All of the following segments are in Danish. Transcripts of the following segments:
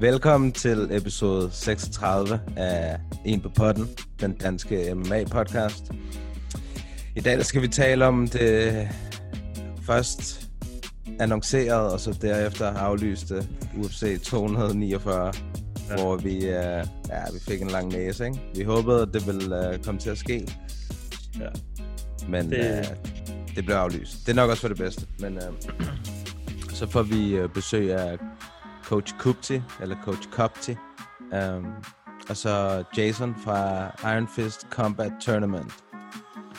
Velkommen til episode 36 af En på potten, den danske MMA-podcast. I dag skal vi tale om det først annoncerede og så derefter aflyste UFC 249, ja. hvor vi, uh, ja, vi fik en lang næse. Ikke? Vi håbede, at det ville uh, komme til at ske, Ja. men Det-. Uh, det blev aflyst. Det er nok også for det bedste. Men uh, så får vi uh, besøg af Coach Kupti, eller Coach Kopti. Um, og så Jason fra Iron Fist Combat Tournament.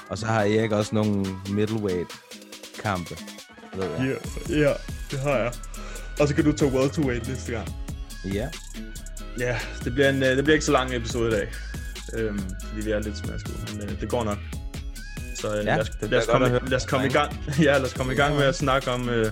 Og så har Erik også nogle middleweight kampe, ved jeg. Ja, ja, det har jeg. Og så kan du tage welterweight næste gang. Ja. Ja, det bliver, en, øh, det bliver ikke så lang episode i dag. Øhm, fordi vi er lidt smasket, men øh, det går nok. Så øh, Ja, lad, os, det lad, os komme, at høre. lad os komme i gang. Ja, lad os komme i gang med at snakke om, øh,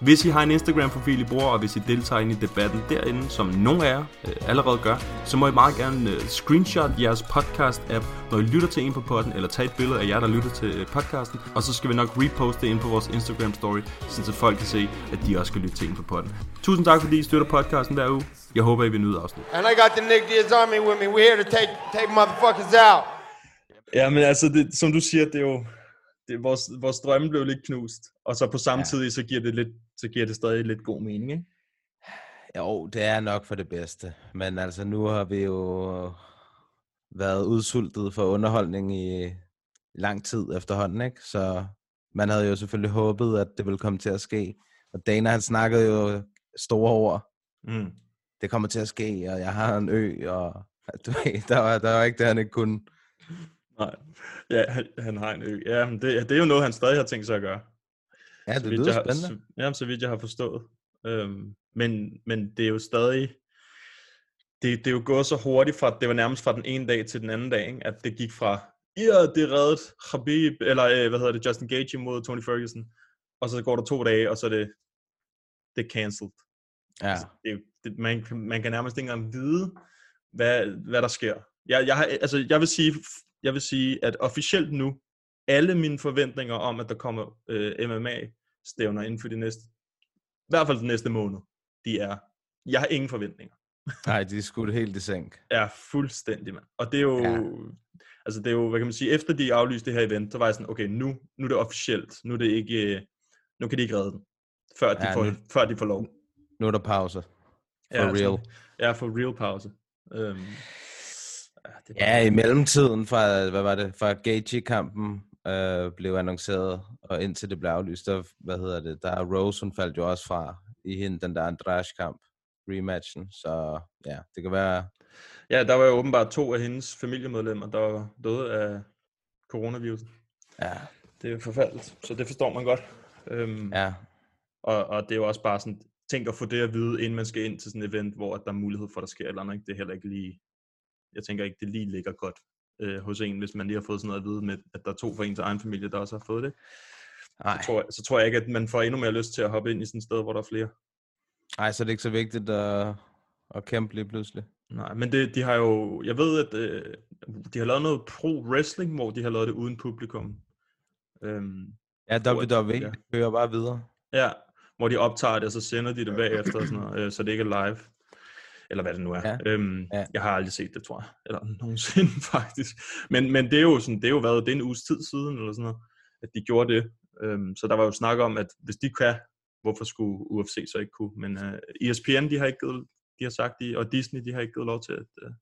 Hvis I har en Instagram-profil, I bruger, og hvis I deltager ind i debatten derinde, som nogle af jer øh, allerede gør, så må I meget gerne øh, screenshot jeres podcast-app, når I lytter til en på podden, eller tage et billede af jer, der lytter til øh, podcasten, og så skal vi nok reposte det ind på vores Instagram-story, så folk kan se, at de også skal lytte til en på podden. Tusind tak, fordi I støtter podcasten hver uge. Jeg håber, I vil nyde afsnittet. And I got the Nick Diaz Army with me. We're here to take take motherfuckers out. Ja, men altså, det, som du siger, det er jo... Det, vores, vores drømme blev lidt knust, og så på samme ja. tid, så giver det lidt, så giver det stadig lidt god mening, ikke? Jo, det er nok for det bedste. Men altså, nu har vi jo været udsultet for underholdning i lang tid efterhånden, ikke? Så man havde jo selvfølgelig håbet, at det ville komme til at ske. Og Dana, han snakkede jo store ord. Mm. Det kommer til at ske, og jeg har en ø, og du ved, der var, der var ikke det, han ikke kunne. Nej, ja, han, har en ø. Ja, men det, det er jo noget, han stadig har tænkt sig at gøre. Ja, det så lyder jeg har- spændende. Så, ja, så vidt jeg har forstået. Øhm, men, men det er jo stadig... Det, det er jo gået så hurtigt fra, det var nærmest fra den ene dag til den anden dag, ikke? at det gik fra, ja, det reddet Khabib, eller øh, hvad hedder det, Justin Gaethje mod Tony Ferguson, og så går der to dage, og så er det, det er cancelled. Ja. Det er, jo- det, man, man kan nærmest ikke engang vide, hvad, hvad der sker. Jeg, jeg, har, altså, jeg, vil sige, jeg vil sige, at officielt nu, alle mine forventninger om, at der kommer øh, MMA-stævner inden for de næste, i hvert fald den næste måned, de er, jeg har ingen forventninger. Nej, de er skudt helt i sænk. Er fuldstændig, mand. Og det er jo, Ja. ja. altså det er jo, hvad kan man sige, efter de aflyste det her event, så var jeg sådan, okay, nu, nu er det officielt, nu er det ikke, øh, nu kan de ikke redde den, før de, Ja, får, nu- før de får lov. Nu er der pause. For ja, real. Så, ja, for real pause. Øhm, ja, det Ja, i mellemtiden fra, hvad var det, fra Gaethje-kampen øh, blev annonceret, og indtil det blev aflyst, der, hvad hedder det, der er Rose, hun faldt jo også fra i hende, den der Andrade-kamp, rematchen, så ja, det kan være, Ja, der var jo åbenbart to af hendes familiemedlemmer, der var døde af coronavirusen. ja, Det er forfærdeligt, så det forstår man godt. Øhm, ja, og, og det er jo også bare sådan, tænk at få det at vide, inden man skal ind til sådan et event, hvor der er mulighed for, at der sker et eller andet. Ikke? Det er heller ikke lige, jeg tænker ikke, det lige ligger godt øh, hos en, hvis man lige har fået sådan noget at vide med, at der er to fra ens egen familie, der også har fået det. nej, Så tror, jeg, så tror jeg ikke, at man får endnu mere lyst til at hoppe ind i sådan et sted, hvor der er flere. nej, så er det ikke så vigtigt at, at kæmpe lige pludselig. Nej, men det, de har jo, jeg ved, at øh, de har lavet noget pro-wrestling, hvor de har lavet det uden publikum. Øhm, Ja, WWE ja. kører bare videre. ja, hvor de optager det, og så sender de det bagefter, og sådan noget, øh, så det ikke er live. Eller hvad det nu er. Ja. Øhm, Ja. Jeg har aldrig set det, tror jeg. Eller nogensinde, faktisk. Men, men det er jo sådan, det er jo været, det er en uges tid siden, eller sådan noget, at de gjorde det. Øhm, så der var jo snak om, at hvis de kan hvorfor skulle UFC så ikke kunne? Men uh, ESPN, de har ikke givet, de har sagt, de, og Disney, de har ikke givet lov til at... Uh,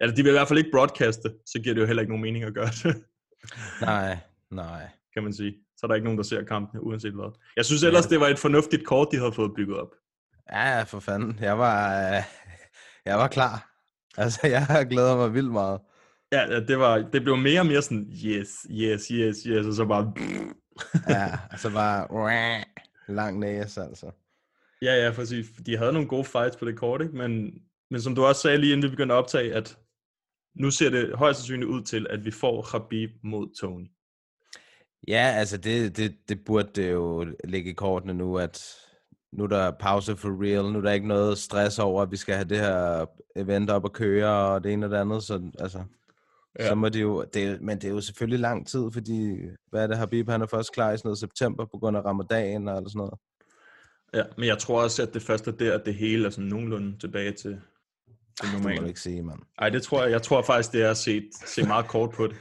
eller de vil i hvert fald ikke broadcaste, så giver det jo heller ikke nogen mening at gøre det, Nej, nej. kan man sige. Så er der ikke nogen, der ser kampene, uanset hvad. Jeg synes ellers, det var et fornuftigt kort, de havde fået bygget op. Ja, for fanden. Jeg var, øh, jeg var klar. Altså, jeg glæder mig vildt meget. Ja, ja, det, var, det blev mere og mere sådan, yes, yes, yes, yes, og så bare... Ja, altså bare lang næse, altså. Ja, ja, præcis. De havde nogle gode fights på det kort, ikke? Men, men som du også sagde lige inden vi begyndte at optage, at nu ser det højst sandsynligt ud til, at vi får Khabib mod Tony. Ja, altså det, det, det burde det jo ligge i kortene nu, at nu er der pause for real, nu er der ikke noget stress over, at vi skal have det her event op at køre, og det ene og det andet, så altså, ja. så må det jo, det, men det er jo selvfølgelig lang tid, fordi, hvad er det, Habib, han er først klar i sådan noget september, på grund af ramadan og sådan noget. Ja, men jeg tror også, at det første er der, at det hele er sådan nogenlunde tilbage til, til Det må du ikke sige, mand. Ej, det tror jeg. Jeg tror faktisk, det er at se, meget kort på det.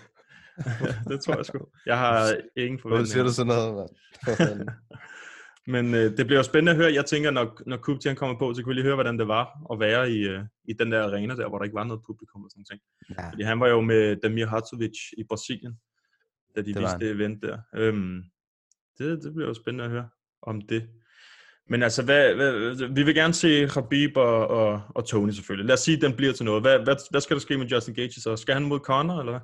det tror jeg sgu. Jeg har ingen Hvorfor siger forventninger. du sådan noget, mand? Men øh, det bliver jo spændende at høre. Jeg tænker, når, når Kubti kommer på, så kan vi lige høre, hvordan det var at være i, øh, i den der arena der, hvor der ikke var noget publikum og sådan ting. ja, Fordi han var jo med Damir Hatzovic i Brasilien, da de Det viste det event der. Øhm, det, det bliver jo spændende at høre om det. Men altså, hvad, hvad, vi vil gerne se Khabib og, og, og Tony selvfølgelig. Lad os sige, at den bliver til noget. Hvad, hvad, hvad skal der ske med Justin Gaethje så? Skal han mod Conor, eller hvad?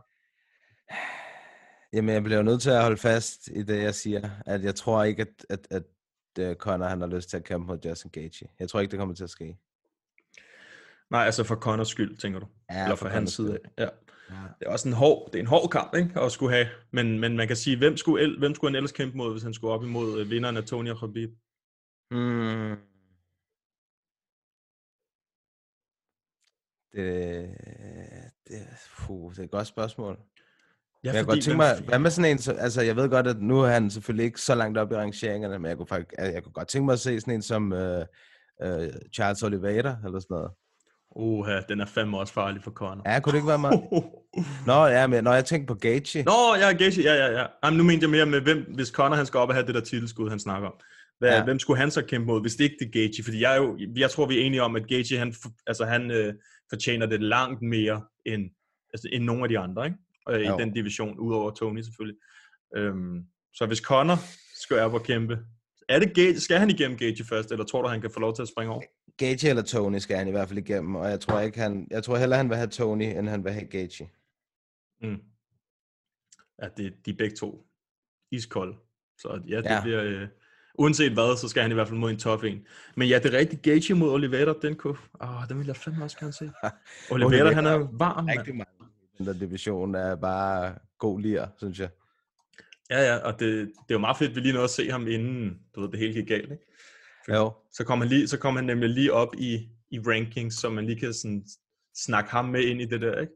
Jamen, jeg bliver nødt til at holde fast i det, jeg siger, at jeg tror ikke, at, at, at uh, Conor han har lyst til at kæmpe mod Justin Gaethje. Jeg tror ikke, det kommer til at ske. Nej, altså for Conors skyld, tænker du? Ja, eller for for hans side af. Ja. Ja. Det er også en hård, det er en hård kamp, ikke? At skulle have. Men, men man kan sige, hvem skulle, el- hvem skulle han ellers kæmpe mod, hvis han skulle op imod øh, vinderen af Tony og Khabib? Mm. Det, det, puh, det er et godt spørgsmål. Ja, jeg kunne godt tænke mig, hvad med sådan en, så- altså jeg ved godt, at nu er han selvfølgelig ikke så langt op i rangeringerne, men jeg kunne, faktisk, jeg, jeg kunne godt tænke mig at se sådan en som uh, uh, Charles Oliveira, eller sådan noget. Uha, den er fandme også farlig for Conor. Ja, kunne det ikke være mig? Nå, ja, men når jeg tænker på Gaethje, Nå, ja, Gaethje, ja, ja, ja. Jamen, nu mente jeg mere med, hvem, hvis Conor han skal op og have det der titelskud, han snakker om. Hvad, Ja. Hvem skulle han så kæmpe mod, hvis det ikke det er Gaethje? Fordi jeg, er jo, jeg tror, vi er enige om, at Gaethje, han, altså, han øh, fortjener det langt mere end, altså, end nogle af de andre, ikke? Øh, I den division, udover Tony selvfølgelig. Øhm, så hvis Conor skal op og kæmpe, er det Gaethje, skal han igennem Gaethje først, eller tror du, han kan få lov til at springe over? Gaethje eller Tony skal han i hvert fald igennem, og jeg tror ikke han, jeg tror hellere han vil have Tony, end han vil have Gaethje. Mm. Ja, det, de er begge to iskolde. Så ja, det Ja. bliver... Øh, uanset hvad, så skal han i hvert fald mod en tough en. Men ja, det er rigtigt. Gaethje mod Oliveira, den kunne... Åh, den vil jeg fandme også gerne se. Oliveira, han er varm, mand. Rigtig mange i den der division er bare god lir, synes jeg. Ja, ja, og det, det er jo meget fedt, at vi lige nåede at se ham inden, du ved, det hele gik galt, ikke? Jo. Så kom han, lige, så kom han nemlig lige op i, i rankings, så man lige kan sådan, snakke ham med ind i det der, ikke?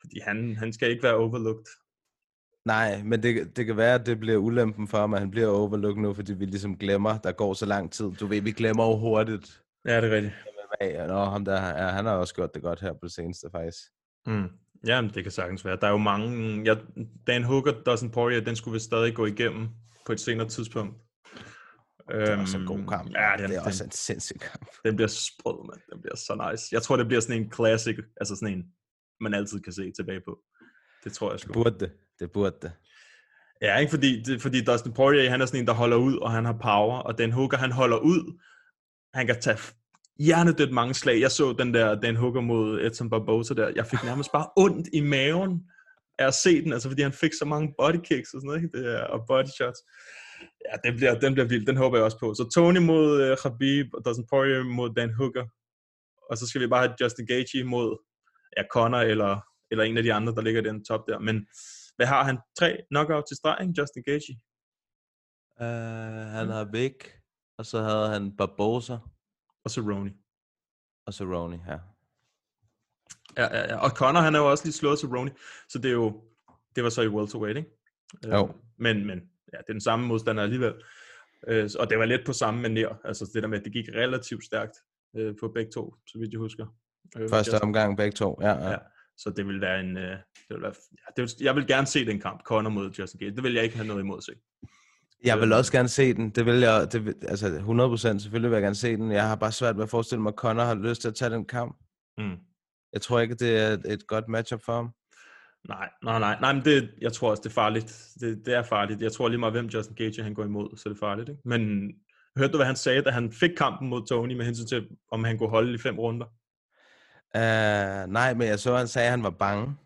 Fordi han, han skal ikke være overlooked. Nej, men det, det kan være, at det bliver ulempen for ham, at han bliver overlooked nu, fordi vi ligesom glemmer, der går så lang tid. Du ved, vi glemmer jo hurtigt. Ja, det er rigtigt. Nå, ham der, ja, han har også gjort det godt her på det seneste, faktisk. Mm. Ja, det kan sagtens være. Der er jo mange... Ja, Dan Hooker, Dustin Poirier, den skulle vist stadig gå igennem på et senere tidspunkt. Det er også en god kamp. Ja, den, det er den, også en sindssyg kamp. den bliver sprød, mand. Den bliver så nice. Jeg tror, det bliver sådan en classic, altså sådan en, man altid kan se tilbage på. Det tror jeg sgu. Burde det. Det burde det. Ja, ikke fordi, det, fordi Dustin Poirier, han er sådan en, der holder ud, og han har power, og Dan Hooker, han holder ud. Han kan tage hjernedødt mange slag. Jeg så den der Dan Hooker mod Edson Barbosa der. Jeg fik nærmest bare ondt i maven af at se den, altså fordi han fik så mange body kicks og sådan noget, ikke? Det er, og body shots. Ja, den bliver, den bliver vild. Den håber jeg også på. Så Tony mod uh, Khabib, og Dustin Poirier mod Dan Hooker. Og så skal vi bare have Justin Gaethje mod ja, Connor eller, eller en af de andre, der ligger i den top der. Men hvad har han? Tre knockout til streg. Justin Gaethje? Uh, han har Vic, og så havde han Barbosa, og så Roney. og så Roney her. Ja, ja, ja. Og Conor, han er jo også lige slået til Roney. Så det er jo, det var så i welterweight, ikke? Jo. Øh, Men, men ja, det er den samme modstander alligevel. Øh, og det var lidt på samme manér. Altså det der med, at det gik relativt stærkt øh, på begge to, så vidt jeg husker. Øh, Første jeg- omgang begge to, ja. ja. Ja. Så det vil være en... Øh, det vil være, ja, det vil, jeg vil gerne se den kamp, Conor mod Justin Gaethje. Det vil jeg ikke have noget imod at se. Jeg vil også gerne se den. Det vil jeg, det vil, altså 100% selvfølgelig vil jeg gerne se den. Jeg har bare svært ved at forestille mig, at Conor har lyst til at tage den kamp. Mm. Jeg tror ikke, det er et, godt matchup for ham. Nej, nej, nej, nej, men det, jeg tror også, det er farligt. Det, det er farligt. Jeg tror lige meget, hvem Justin Gage han går imod, så er det farligt. Ikke? Men hørte du, hvad han sagde, da han fik kampen mod Tony med hensyn til, om han kunne holde i fem runder? Uh, nej, men jeg så, han sagde, at han var bange.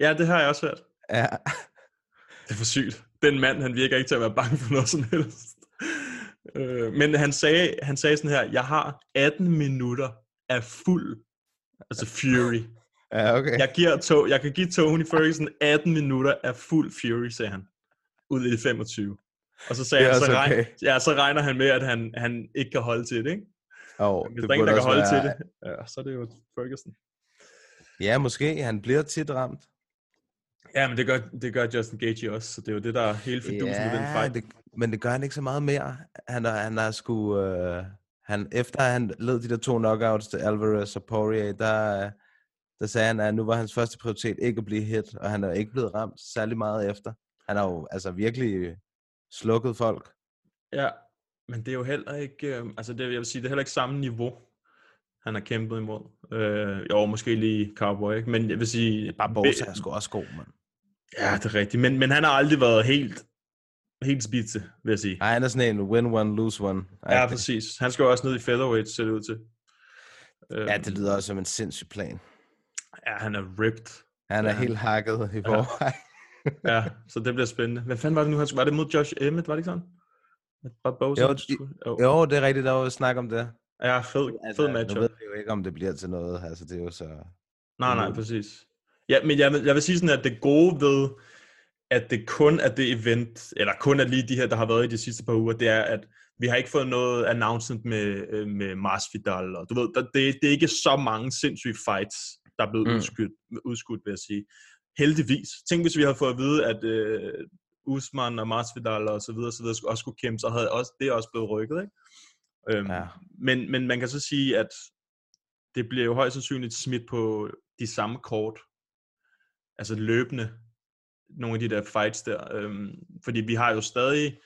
Ja, det har jeg også hørt. Ja, Det er for sygt. Den mand, han virker ikke til at være bange for noget som helst. Øh, men han sagde, han sagde sådan her, jeg har 18 minutter af fuld, altså fury. ja okay. Jeg, giver to, jeg kan give Tony Ferguson 18 minutter af fuld fury, sagde han. Ud i de 25. Og så sagde Det han, så, også regn, okay. ja, så regner han med, at han, han ikke kan holde til det, ikke? Oh, Hvis der er ingen, der kan holde til det, ja, så er det jo Ferguson. Ja, måske. Han bliver tit ramt. Ja, men det gør, det gør Justin Gaethje også, så det er jo det, der er hele fidusen ja, ved den fight. det, men det gør han ikke så meget mere. Han er, han er sgu... Øh, han, efter han led de der to knockouts til Alvarez og Poirier, der, der sagde han, at nu var hans første prioritet ikke at blive hit, og han er ikke blevet ramt særlig meget efter. Han har jo altså virkelig slukket folk. Ja, men det er jo heller ikke, øh, altså det, jeg vil sige, det er heller ikke samme niveau, han har kæmpet imod. Øh, jo, måske lige Cowboy, ikke? men jeg vil sige... Barbosa er sgu også god, mand. Ja, det er rigtigt, men, men han har aldrig været helt, helt spidse, vil jeg sige. Nej, han er sådan en win one, lose one. Ja, præcis. Han skal jo også ned i featherweight, ser det ud til. Ja, det lyder også som en sindssyg plan. Ja, han er ripped. Han er Ja. helt hakket i forvejen. Ja, så det bliver spændende. Hvad fanden var det nu? han skulle- Var det mod Josh Emmett, var det ikke sådan? At Barbosa Jo, skulle- jo. Jo, det er rigtigt, der var snak om det. Ja, fed, fed matchup. Nu ved vi jo ikke, om det bliver til noget. Altså, det er jo så... Nej, nej, Mm. præcis. Ja, men jeg vil, jeg vil sige sådan, at det gode ved, at det kun er det event, eller kun er lige de her, der har været i de sidste par uger, det er, at vi har ikke fået noget announcement med, øh, med Masvidal, og du ved, der, det, det er ikke så mange sindssyge fights, der er blevet Mm. udskudt, udskudt, vil jeg sige. Heldigvis. Tænk, hvis vi havde fået at vide, at øh, Usman og Masvidal og så videre, så videre skulle- også skulle kæmpe, så havde også, det også blevet rykket, ikke? Øhm, Ja. men, men man kan så sige, at det bliver jo højst sandsynligt smidt på de samme kort, altså løbende, nogle af de der fights der, øhm, fordi vi har jo stadig,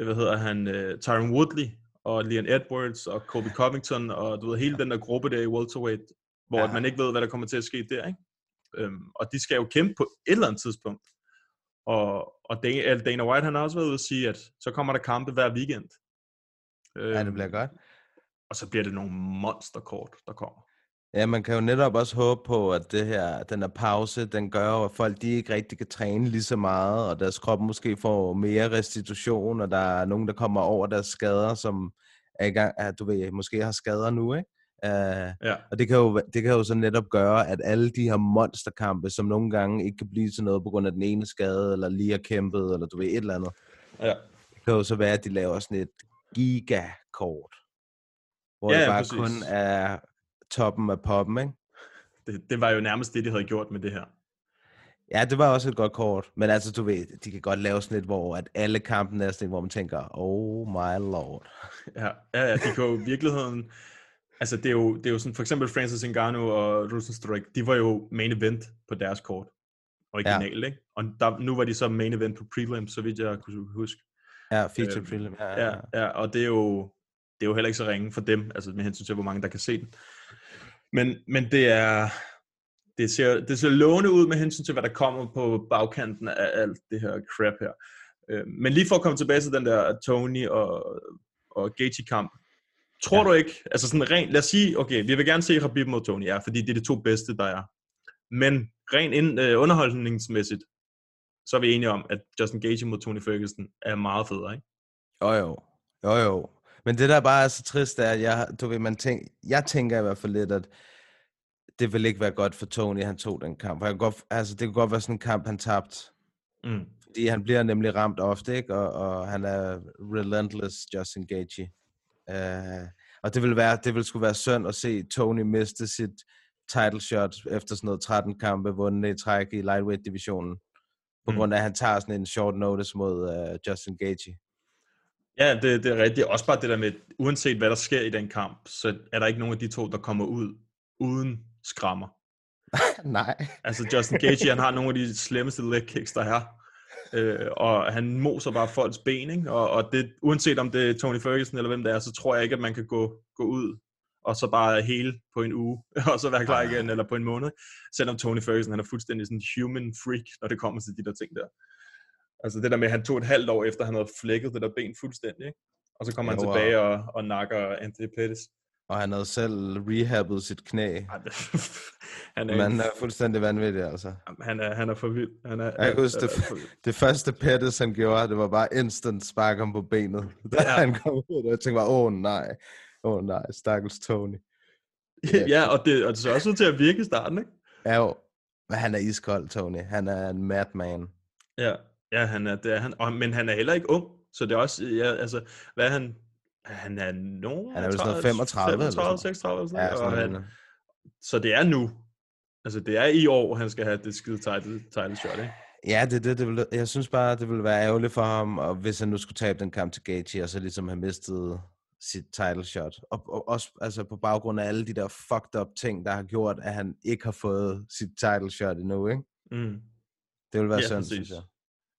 øh, hvad hedder han, uh, Tyron Woodley, og Leon Edwards, og Kobe Covington, og du ved, hele den der gruppe der i welterweight, hvor Ja. man ikke ved, hvad der kommer til at ske der, ikke? Øhm, og de skal jo kæmpe på et eller andet tidspunkt. Og, og Dana, White, han har også været ude at sige, at så kommer der kampe hver weekend. Øhm, Ja, det bliver godt. Og så bliver det nogle monsterkort, der kommer. Ja, man kan jo netop også håbe på, at det her, den her pause, den gør at folk de ikke rigtig kan træne lige så meget, og deres krop måske får mere restitution, og der er nogen, der kommer over deres skader, som er i gang, at du ved, måske har skader nu, ikke? Uh, Ja. og det kan, jo, det kan jo så netop gøre, at alle de her monsterkampe, som nogle gange ikke kan blive til noget på grund af den ene skade, eller lige har kæmpet, eller du ved, et eller andet, Ja. det kan jo så være, at de laver sådan et gigakort, hvor Ja, det ja, bare præcis. kun er toppen af poppen, ikke? Det, det var jo nærmest det, de havde gjort med det her. Ja, det var også et godt kort. Men altså, du ved, de kan godt lave sådan et, hvor at alle kampen er sådan hvor man tænker, oh my lord. Ja, ja, ja de kan jo i virkeligheden... Altså, det er jo, det er jo sådan, for eksempel Francis Ngannou og Rosenstruik, de var jo main event på deres kort. Original, ja. ikke? Og der, nu var de så main event på prelim, så vidt jeg kunne huske. Ja, feature Øhm, prelim. Ja, Ja, ja, og det er jo, det er jo heller ikke så ringe for dem, altså med hensyn til, hvor mange der kan se den. Men, men det er, det ser, det ser lovende ud med hensyn til, hvad der kommer på bagkanten af alt det her crap her. Øh, Men lige for at komme tilbage til den der Tony og, og Gaethje-kamp, tror ja. du ikke, altså sådan rent, lad os sige, okay, vi vil gerne se Khabib mod Tony, ja, fordi det er de to bedste, der er. Men rent ind, øh, underholdningsmæssigt, så er vi enige om, at Justin Gaethje mod Tony Ferguson er meget federe, ikke? Jo, jo. Jo, jo. Men det der bare er så trist, er, at jeg, du ved, man tænk, jeg tænker i hvert fald lidt, at det vil ikke være godt for Tony, at han tog den kamp. Han kan godt, altså, det kunne godt være sådan en kamp, han tabte. Mm. Fordi han bliver nemlig ramt ofte, ikke? Og, og han er relentless, Justin Gaethje. Uh, og det vil være, det vil skulle være synd at se Tony miste sit title shot efter sådan noget 13 kampe vundet i træk i lightweight divisionen. På Mm. grund af, at han tager sådan en short notice mod uh, Justin Gaethje. Ja, det, det er rigtigt. Også bare det der med, uanset hvad der sker i den kamp, så er der ikke nogen af de to, der kommer ud uden skrammer. Nej. Altså Justin Gaethje, han har nogle af de slemmeste leg kicks, der er. Øh, og han moser bare folks ben, ikke? Og, og det, uanset om det er Tony Ferguson eller hvem det er, så tror jeg ikke, at man kan gå, gå ud og så bare hele på en uge, og så være klar igen, eller på en måned. Selvom Tony Ferguson, han er fuldstændig sådan en human freak, når det kommer til de der ting der. Altså det der med, at han tog et halvt år efter, han havde flækket det der ben fuldstændig, ikke? Og så kommer han tilbage og, og nakker Anthony Pettis. Og han havde selv rehabbet sit knæ. Han er, Man er fuldstændig vanvittig, altså. han er, han er for vild. Han er, Jeg kan huske, det, det første Pettis, han gjorde, det var bare instant spark ham på benet. Da Ja. han kom ud, og jeg tænkte bare, åh oh, nej, åh oh, nej, stakkels Tony. ja, og det, og det så også ud til at virke i starten, ikke? Ja jo, men han er iskold, Tony. Han er en madman. Ja, ja han er, det er han. Og, men han er heller ikke ung, så det er også, ja, altså, hvad er han? Han er nogen... Han er vel sådan noget 35 eller sådan 35, noget. 36 eller sådan Ja, sådan og noget. han, Så det er nu. Altså, det er i år, han skal have det skide title, title shot, ikke? Ja, det, det, det vil, jeg synes bare, det ville være ærgerligt for ham, og hvis han nu skulle tabe den kamp til Gaethje, og så ligesom have mistet sit title shot. Og, og også altså på baggrund af alle de der fucked up ting, der har gjort, at han ikke har fået sit title shot endnu, ikke? Mm. Det vil være Ja, præcis. synes jeg.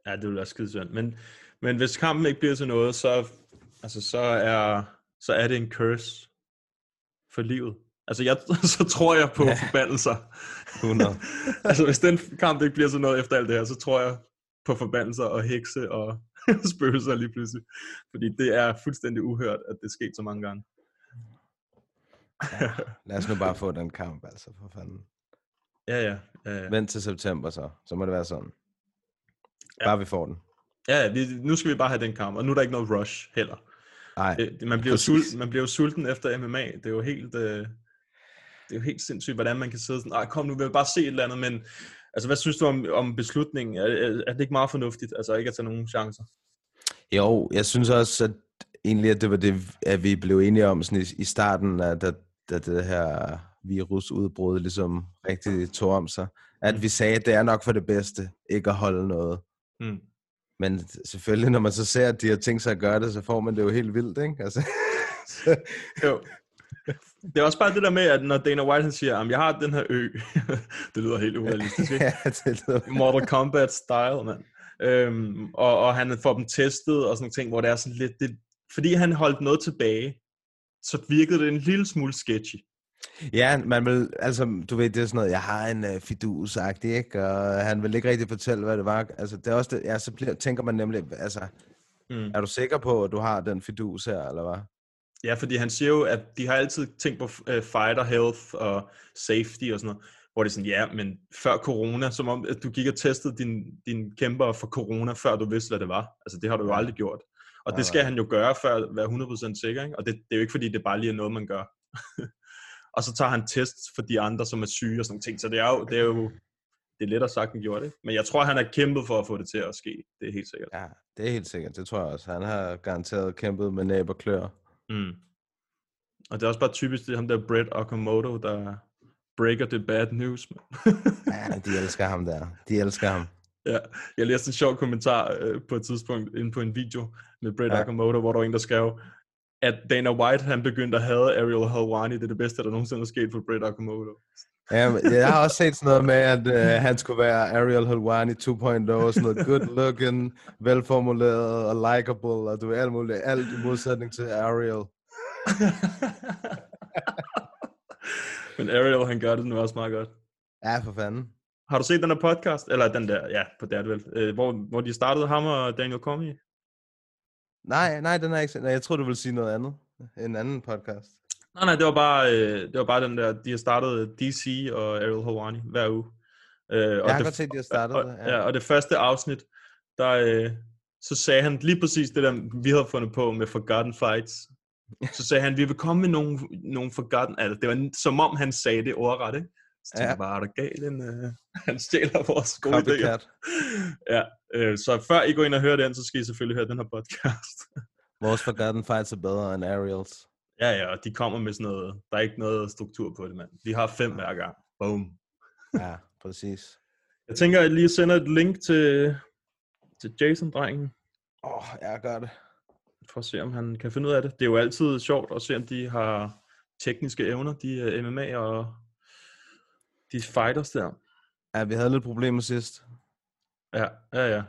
Ja, det vil være skide synd. Men, men hvis kampen ikke bliver til noget, så, altså, så, er, så er det en curse for livet. Altså, jeg, så tror jeg på Ja. forbandelser. 100. altså, hvis den kamp ikke bliver til noget efter alt det her, så tror jeg på forbandelser og hekse og spøgelser lige pludselig. Fordi det er fuldstændig uhørt, at det er sket så mange gange. Lad os nu bare få den kamp, altså, for fanden. Ja, ja. ja, ja. Vent til september så, så må det være sådan. Ja. Bare vi får den. ja vi, nu skal vi bare have den kamp, og nu er der ikke noget rush heller. Nej, Det, man, bliver sulten, man bliver jo sulten efter MMA. Det er jo helt, øh, det er jo helt sindssygt, hvordan man kan sidde sådan, "Ej, kom nu, vi vil bare se et eller andet, men altså, hvad synes du om, om beslutningen? Er, er, er det ikke meget fornuftigt, altså ikke at tage nogen chancer? Jo, jeg synes også, at egentlig, at det var det, at vi blev enige om sådan i, i starten, at da, da det her virusudbrud ligesom rigtig tog om sig, at vi sagde, at det er nok for det bedste, ikke at holde noget. Mm. Men selvfølgelig, når man så ser, at de har tænkt sig at gøre det, så får man det jo helt vildt, ikke? Altså, så, Jo. Det er også bare det der med, at når Dana White han siger, at jeg har den her ø, det lyder helt urealistisk, ikke? ja, det lyder Mortal Kombat style, mand. Øhm, og, og han får dem testet og sådan ting, hvor det er sådan lidt, det, fordi han holdt noget tilbage, så virkede det en lille smule sketchy. Ja, man vil, altså, du ved, det er sådan noget, jeg har en uh, fidus ikke? Og han vil ikke rigtig fortælle, hvad det var. Altså, det er også det, ja, så bliver, tænker man nemlig, altså, Mm. er du sikker på, at du har den fidus her, eller hvad? Ja, fordi han siger jo, at de har altid tænkt på uh, fighter health og safety og sådan noget, hvor det er sådan, ja, men før corona, som om at du gik og testede din, din kæmper for corona, før du vidste, hvad det var. Altså, det har du jo aldrig gjort. Og det skal han jo gøre, før at være 100% sikker, ikke? Og det, det er jo ikke, fordi det bare lige er noget, man gør. og så tager han tests for de andre, som er syge og sådan ting. Så det er jo, det er jo det er lettere sagt end gjort, ikke? Men jeg tror, han har kæmpet for at få det til at ske. Det er helt sikkert. Ja, det er helt sikkert, det tror jeg også. Han har garanteret kæmpet med næb og klør. Mm. Og det er også bare typisk, det er ham der Brett Okamoto, der breaker the bad news. Ja, de elsker ham der. De elsker ham. ja, jeg læste en sjov kommentar øh, på et tidspunkt inde på en video med Brett ja. Okamoto, hvor der var en, der skrev, at Dana White, han begyndte at have Ariel Helwani. Det er det bedste, der nogensinde er sket for Brett Okamoto. Ja, jeg har også set sådan noget med, at uh, han skulle være Ariel Helwani 2.0, sådan noget good looking, velformuleret og likable, og du ved alt muligt, alt i modsætning til Ariel. Men Ariel, han gør det nu også meget godt. Ja, for fanden. Har du set den der podcast? Eller den der, ja, på det er det vel. Øh, hvor, hvor de startede ham og Daniel Comey? Nej, nej, den er ikke Nej, jeg tror du vil sige noget andet. En anden podcast. Nej, nej, det var bare, øh, det var bare den der, de har startet DC og Ariel Helwani hver uge. Øh, og Jeg har det, godt set, de har startet og, det. ja. og det første afsnit, der, øh, så sagde han lige præcis det der, vi havde fundet på med Forgotten Fights. Så sagde han, vi vil komme med nogle, nogle Forgotten, altså det var som om han sagde det ordret, ikke? Så tænkte Ja. jeg bare, er der galt, en, øh, han stjæler vores gode idéer. Ja, øh, så før I går ind og hører den, så skal I selvfølgelig høre den her podcast. Vores Forgotten Fights er bedre end Ariels. Ja, ja, og de kommer med sådan noget, der er ikke noget struktur på det, mand. De har fem hver gang. Boom. Ja, præcis. Jeg tænker, at jeg lige sender et link til, til Jason-drengen, Åh, oh, jeg gør det. for at se, om han kan finde ud af det. Det er jo altid sjovt at se, om de har tekniske evner, de er MMA og de fighters der. Ja, vi havde lidt problemer sidst. Ja, ja, ja.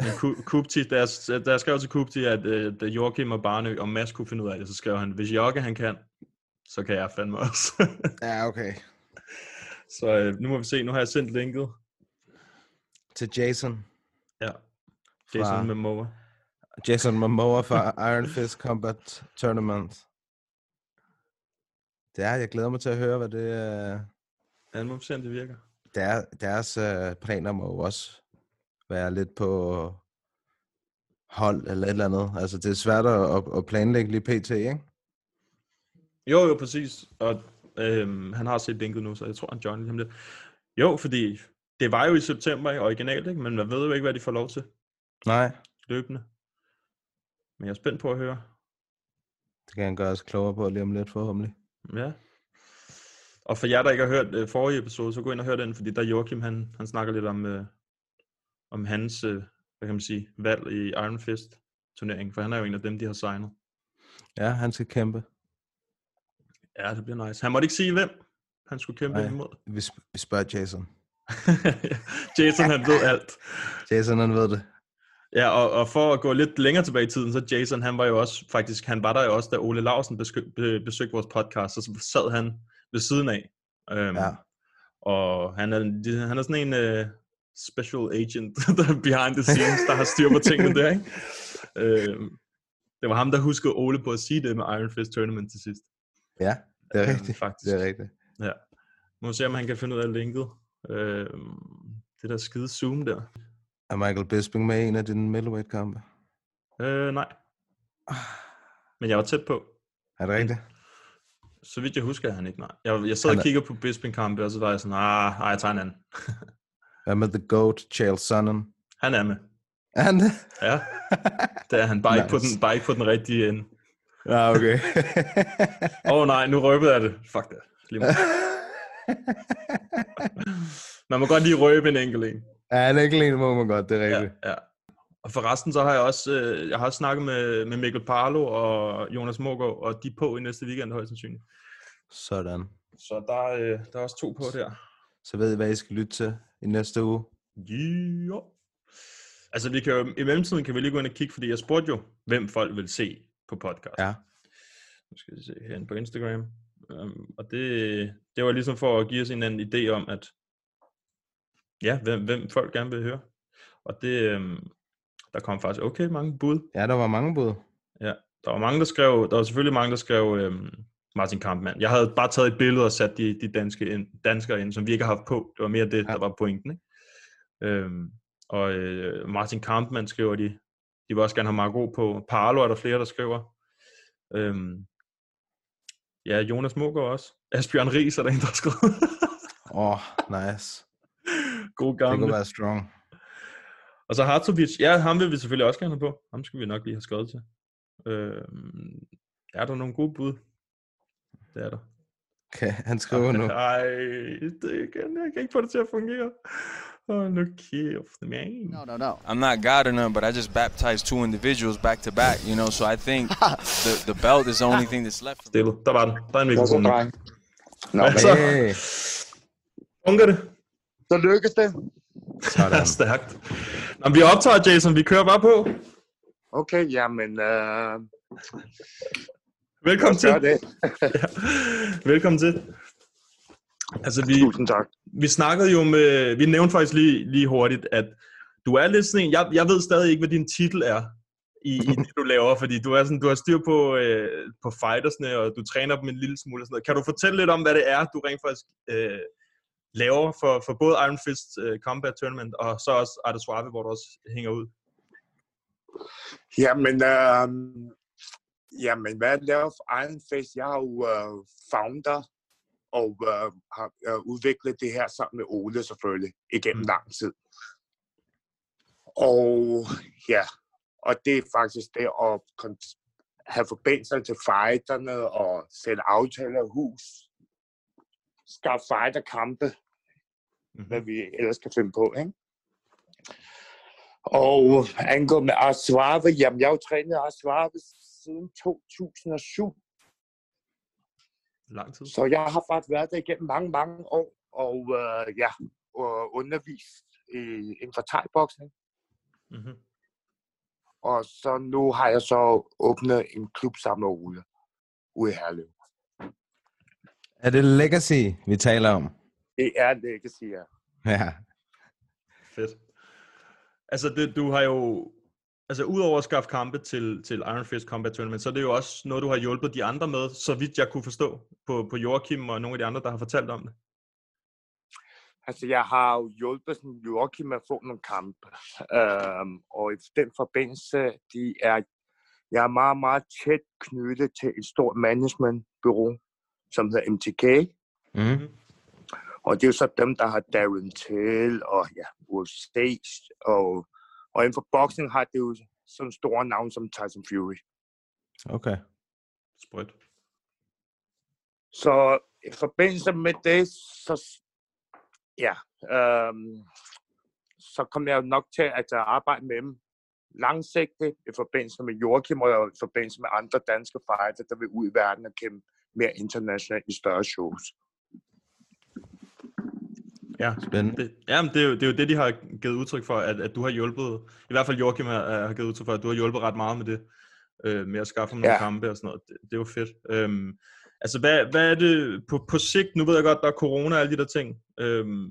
Men Ku- Kupti, da da jeg skrev til Kupti, at, øh, at Joachim og Barnø og Mads kunne finde ud af det, så skrev han, hvis Jokke han kan, så kan jeg fandme også. Ja, okay. så øh, nu må vi se, nu har jeg sendt linket. Til Jason. Ja. Jason Fra- Momoa. Jason Momoa fra Iron Fist Combat Tournament. Det er, jeg glæder mig til at høre, hvad det er. Ja, nu må vi se, om det virker. Der, deres øh, planer må jo også være lidt på hold eller et eller andet. Altså, det er svært at, at- planlægge lige pt, ikke? Jo, jo, præcis. Og øhm, han har set linket nu, så jeg tror, han joiner om lidt. Jo, fordi det var jo i september originalt, ikke? men man ved jo ikke, hvad de får lov til Nej, løbende. Men jeg er spændt på at høre. det kan han gøre os klogere på lige om lidt forhåbentlig. Ja. Og for jer, der ikke har hørt øh, forrige episode, så gå ind og hør den, fordi der Joachim, han, han snakker lidt om, øh, om hans, øh, hvad kan man sige, valg i Iron Fist turneringen, for han er jo en af dem, de har signet. Ja, han skal kæmpe. Ja, det bliver nice. Han måtte ikke sige, hvem han skulle kæmpe Nej. imod. Vi, sp- vi spørger Jason. Jason, han ved alt. Jason, han ved det. Ja, og, og for at gå lidt længere tilbage i tiden, så Jason, han var jo også, faktisk, han var der jo også, da Ole Larsen besøg, be, besøgte vores podcast, så sad han ved siden af. Um, Ja. Og han er, han er sådan en uh, special agent, der er behind the scenes, der har styr på tingene der, ikke? Um, det var ham, der huskede Ole på at sige det med Iron Fist Tournament til sidst. Ja, det er Øhm, rigtigt. faktisk. Det er rigtigt. Ja. Må se, om han kan finde ud af linket. Um, det der skide Zoom der. Er Michael Bisping med i en af dine middleweight-kampe? Uh, nej. Men jeg var tæt på. Er det rigtigt? Så vidt jeg husker, er han ikke, nej. Jeg, jeg sad Han og er- kigger på Bisping-kampe, og så var jeg sådan, ah, ej, jeg tager en anden. Hvad med The Goat, Chael Sonnen? Han er med. Er han det? Ja, det er han bare, ikke, på Nice. den, bare ikke på den rigtige ende. Ja, okay. Åh oh, nej, nu røbede jeg det. Fuck det. Lige. Man må godt lige røbe en enkelt en. ja, er ikke alene, må man godt, det er Ja, rigtigt. ja. Og forresten, så har jeg også, øh, jeg har også snakket med, med Mikkel Parlo og Jonas Mågaard, og de er på i næste weekend højst sandsynligt. Sådan. Så der, øh, der er også to på der. Så ved I, hvad I skal lytte til i næste uge. Ja. Altså, vi kan jo, i mellemtiden kan vi lige gå ind og kigge, fordi jeg spurgte jo, hvem folk vil se på podcast. Ja. Nu skal vi se herinde på Instagram. Um, og det, det var ligesom for at give os en anden idé om, at ja, hvem, hvem folk gerne vil høre. Og det, um, der kom faktisk okay mange bud. Ja, der var mange bud. Ja, der var mange, der skrev, der var selvfølgelig mange, der skrev um, Martin Kampmann. Jeg havde bare taget et billede og sat de, de danske ind, danskere ind, som vi ikke har haft på. Det var mere det, Ja. der var pointen. Ikke? Um, og øh, Martin Kampmann skriver de, de vil også gerne have Marco på. Parlo er der flere, der skriver. Um, ja, Jonas Mågaard også. Asbjørn Ries er der en, der har skrevet. Åh, oh, nice. God Det gamle. kunne være strong. Og så Hartovic, ja, ham vil vi selvfølgelig også gerne have på. Ham skal vi nok lige have skrevet til. Øhm, er der nogle gode bud? Det er der. Okay, han skriver nu. Ej, det kan, jeg kan ikke få det til at fungere. Oh, nu kæft, man. No, no, no. I'm not God or none, but I just baptized two individuals back to back, you know. So I think the, the belt is the only thing that's left. Stille. Der var den. Der er en mikrofon. Nå, Hvad men så? Hey, Fungerer det? så lykkes det. sådan. Stærkt. Nå, vi optager, Jason. Vi kører bare på. Okay, jamen, øh, Velkommen til. det. Ja. Velkommen til. Altså, vi, Tusind tak. vi snakkede jo med, vi nævnte faktisk lige, lige hurtigt, at du er lidt sådan en, jeg, jeg ved stadig ikke, hvad din titel er i, i det, du laver, fordi du, er sådan, du har styr på, øh, på fightersne, og du træner dem en lille smule og sådan noget. Kan du fortælle lidt om, hvad det er, du rent faktisk øh, laver for, for både Iron Fist øh, Combat Tournament, og så også Arte Suave, hvor du også hænger ud? Jamen, øh, jamen, hvad jeg laver for Iron Fist? Jeg er jo øh, founder og øh, har øh, udviklet det her sammen med Ole selvfølgelig igennem Mm. lang tid. Og ja, og det er faktisk det at have forbindelser til fighterne og sætte aftaler i hus. Skaffe fighterkampe, Mm-hmm. hvad vi ellers kan finde på, ikke? Og angående med Aswave, jamen jeg har jo trænet Aswave siden 2007, Lang tid. så jeg har faktisk været der igennem mange, mange år, og øh, ja, og undervist i, inden for thai-boksning. Mm-hmm. Og så nu har jeg så åbnet en klub sammen med Ole ude i Herlev. Er det Legacy, vi taler om? Det er Legacy, ja. Ja. Fedt. Altså, det, du har jo... Altså, udover at skaffe kampe til, til Iron Fist Combat Tournament, så er det jo også noget, du har hjulpet de andre med, så vidt jeg kunne forstå, på, på Joachim og nogle af de andre, der har fortalt om det. Altså, jeg har jo hjulpet sådan Joachim med at få nogle kampe. Øhm, og i den forbindelse, de er, jeg er meget, meget tæt knyttet til et stort managementbureau, som hedder MTK. Mm. Og det er jo så dem, der har Darren Till og ja, UFC. Og, og inden for boxing har det jo sådan store navn som Tyson Fury. Okay. Sprødt. Så i forbindelse med det, så ja, øhm, så kom jeg jo nok til at arbejde med dem langsigtet i forbindelse med Joachim og i forbindelse med andre danske fighter, der vil ud i verden og kæmpe mere internationalt i større shows. Ja, Spændende. det, jamen, det, er jo, det er jo det, de har givet udtryk for, at, at du har hjulpet, i hvert fald Joachim har, har givet udtryk for, at du har hjulpet ret meget med det, øh, med at skaffe nogle Ja. kampe og sådan noget. Det, det er jo fedt. Øhm, altså, hvad, hvad er det på, på sigt? Nu ved jeg godt, der er corona og alle de der ting. Øhm,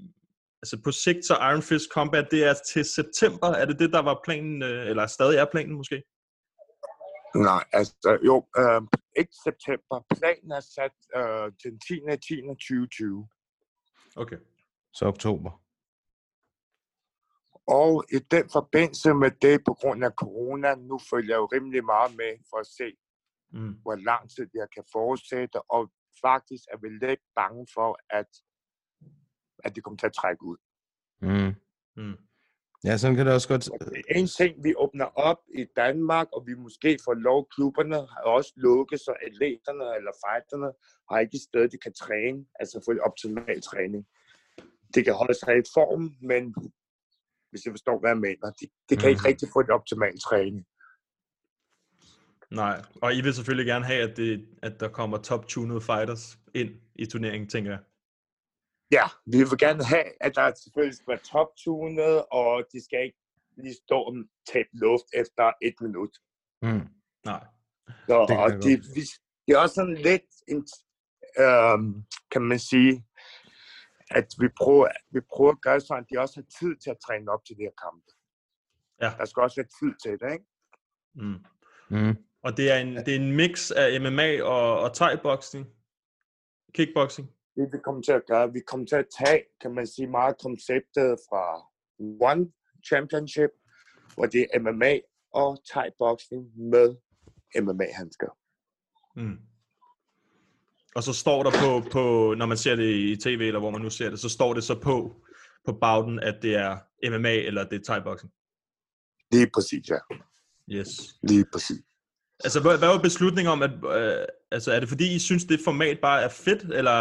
altså, på sigt så Iron Fist Combat, det er til september. Er det det, der var planen, øh, eller stadig er planen måske? Nej, altså jo, øh, ikke september. Planen er sat øh, den 10. 10. 2020. Okay. Så oktober. Og i den forbindelse med det, på grund af corona, nu følger jeg jo rimelig meget med for at se, Mm. hvor lang tid jeg kan fortsætte. Og faktisk er vi lidt bange for, at, at det kommer til at trække ud. Mm. Mm. Ja, sådan kan det også godt... Og er en ting, vi åbner op i Danmark, og vi måske får lov, klubberne har også lukket, så atleterne eller fighterne har ikke et sted, de kan træne, altså få optimal træning. Det kan holde sig i form, men hvis jeg forstår, hvad jeg mener, de, de kan ikke Mhm. rigtig få et optimal træning. Nej, og I vil selvfølgelig gerne have, at, det, at der kommer top-tunede fighters ind i turneringen, tænker jeg. Ja, vi vil gerne have, at der selvfølgelig skal være top-tunet, og de skal ikke lige stå og tabe luft efter et minut. Mm. Nej. Så, Det og det, vi, det er også sådan lidt, en, øhm, kan man sige, at vi prøver, vi prøver at gøre sådan, at de også har tid til at træne op til de her kampe. Ja. Der skal også være tid til det, ikke? Mm. Mm. Og det er en, det er en mix af MMA og, og thai-boxing. Kickboxing. Det vi kommer til at gøre, vi kommer til at tage, kan man sige, meget konceptet fra One Championship, hvor det er MMA og thai-boxing med MMA-handsker. Mm. Og så står der på, på, når man ser det i tv, eller hvor man nu ser det, så står det så på, på bauden, at det er MMA eller det er thai-boxing. Lige præcis, ja. Yes. Lige præcis. Altså, hvad, hvad var beslutningen om, at, øh, altså, er det fordi, I synes, det format bare er fedt, eller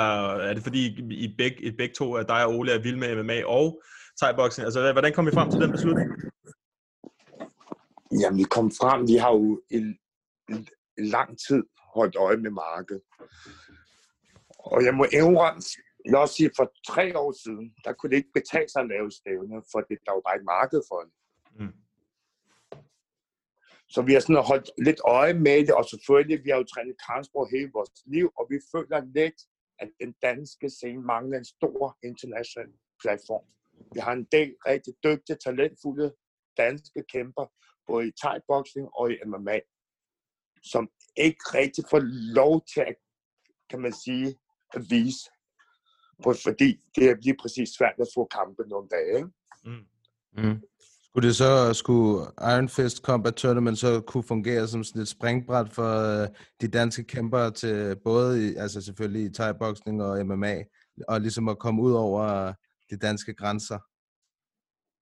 er det fordi, I, begge, I begge to, at dig og Ole er vilde med MMA og thai-boxing? Altså, hvad- hvordan kom I frem til den beslutning? Jamen, vi kom frem, vi har jo i, i lang tid holdt øje med markedet. Og jeg må indrømme, jeg vil også sige, for tre år siden, der kunne det ikke betale sig at lave stævne, for det, der var bare et marked for det. Mm. Så vi har sådan holdt lidt øje med det, og selvfølgelig, vi har jo trænet kampsport hele vores liv, og vi føler lidt, at den danske scene mangler en stor international platform. Vi har en del rigtig dygtige, talentfulde danske kæmper, både i thai-boxing og i MMA, som ikke rigtig får lov til at, kan man sige, at vise. På- Fordi det er lige præcis svært at få kampe nogle dage. Ikke? Mm. Mm. Skulle det så, skulle Iron Fist Combat Tournament så kunne fungere som sådan et springbræt for øh, de danske kæmpere til både, i, altså selvfølgelig i thai-boxing og MMA, og ligesom at komme ud over de danske grænser?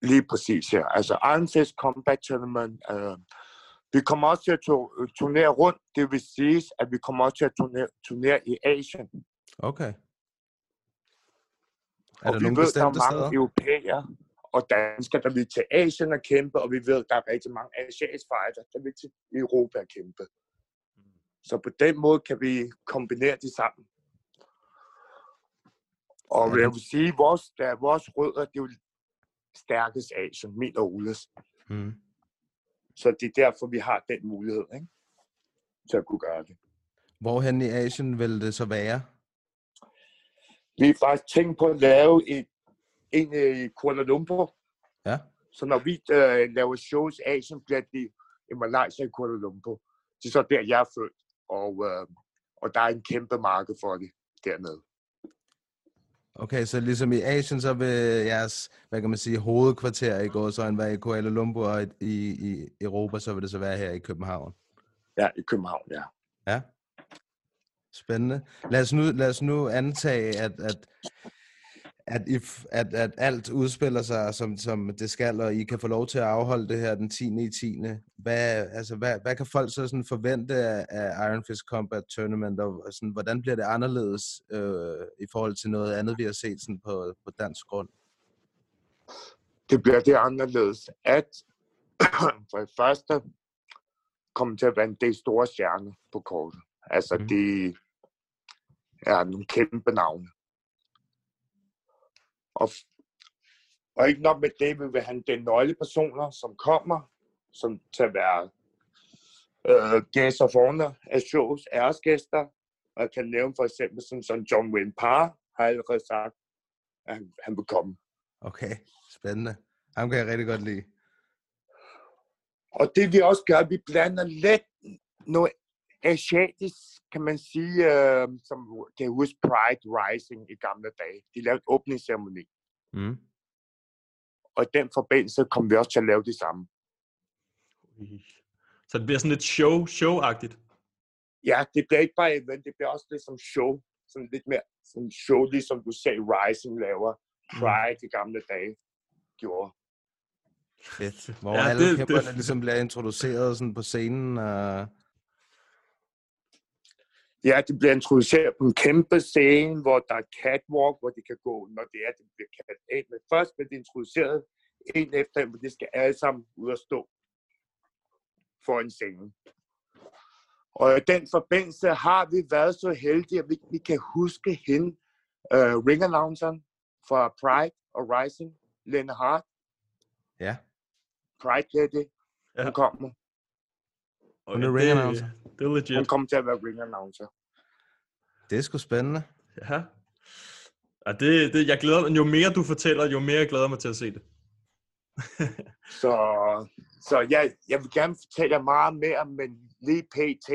Lige præcis, ja. Altså Iron Fist Combat Tournament, øh, vi kommer også til at tu- turnere rundt. Det vil sige, at vi kommer også til at turnere, turnere i Asien. Okay. Er og vi nogle ved, der er mange steder? europæer og danskere, der vil til Asien og kæmpe, og vi ved, der er rigtig mange asiatiske fighter, der vil til Europa og kæmpe. Så på den måde kan vi kombinere de sammen. Og Ja, jeg vil sige, at vores, der er vores rødder, det er jo stærkest Asien, min og Oles. Mm. Så det er derfor, vi har den mulighed, ikke? Til at kunne gøre det. Hvorhen i Asien vil det så være? Vi har faktisk tænkt på at lave et, en øh, i Kuala Lumpur. Ja. Så når vi øh, laver shows i Asien, bliver det i Malaysia i Kuala Lumpur. Det er så der, jeg er født. Og, øh, og der er en kæmpe marked for det dernede. Okay, så ligesom i Asien, så vil jeres, hvad kan man sige, hovedkvarter i går så være i Kuala Lumpur, og i, i Europa, så vil det så være her i København. Ja, i København, ja. Ja. Spændende. Lad os nu, lad os nu antage, at, at, at, if, at, at alt udspiller sig, som, som det skal, og I kan få lov til at afholde det her den 10. i 10. Hvad, altså, hvad, hvad kan folk så sådan forvente af, af Iron Fist Combat Tournament, og sådan, hvordan bliver det anderledes øh, i forhold til noget andet, vi har set sådan på, på dansk grund? Det bliver det anderledes, at for det første kommer til at være en del store stjerner på kortet. Altså, mm. de er nogle kæmpe navne. Og, og ikke nok med det, vi vil have den nøglepersoner, som kommer, som til at være øh, gæster for af shows, æresgæster. Og jeg kan nævne for eksempel sådan, sådan John Wayne Parr har allerede sagt, at han, han vil komme. Okay, spændende. Ham kan jeg rigtig godt lide. Og det vi også gør, vi blander lidt noget asiatisk, kan man sige, øh, som kan huske Pride Rising i gamle dage. De lavede åbningsceremoni. Mm. Og i den forbindelse kommer vi også til at lave det samme. Så det bliver sådan lidt show, show-agtigt. Ja, det bliver ikke bare event, det bliver også lidt som show. Sådan lidt mere sådan show, ligesom du sagde, Rising laver. Pride mm. i gamle dage gjorde. Fedt. Hvor ja, alle det, det... ligesom bliver introduceret sådan på scenen. Og... Ja, de bliver introduceret på en kæmpe scene, hvor der er catwalk, hvor de kan gå, når det er, de bliver kaldt af. Men først bliver de introduceret en efter en, hvor de skal alle sammen ud og stå for en scene. Og i den forbindelse har vi været så heldige, at vi, vi kan huske hende, uh, ring announceren fra Pride og Rising, Lene Hart. Ja. Pride Lady, ja. hun kommer. Hun er ring announcer. Det er legit. Hun kommer til at være ring announcer. Det er sgu spændende. Ja. ja det, det, jeg glæder mig. Jo mere du fortæller, jo mere jeg glæder mig til at se det. så så jeg, jeg vil gerne fortælle jer meget mere, men lige pt.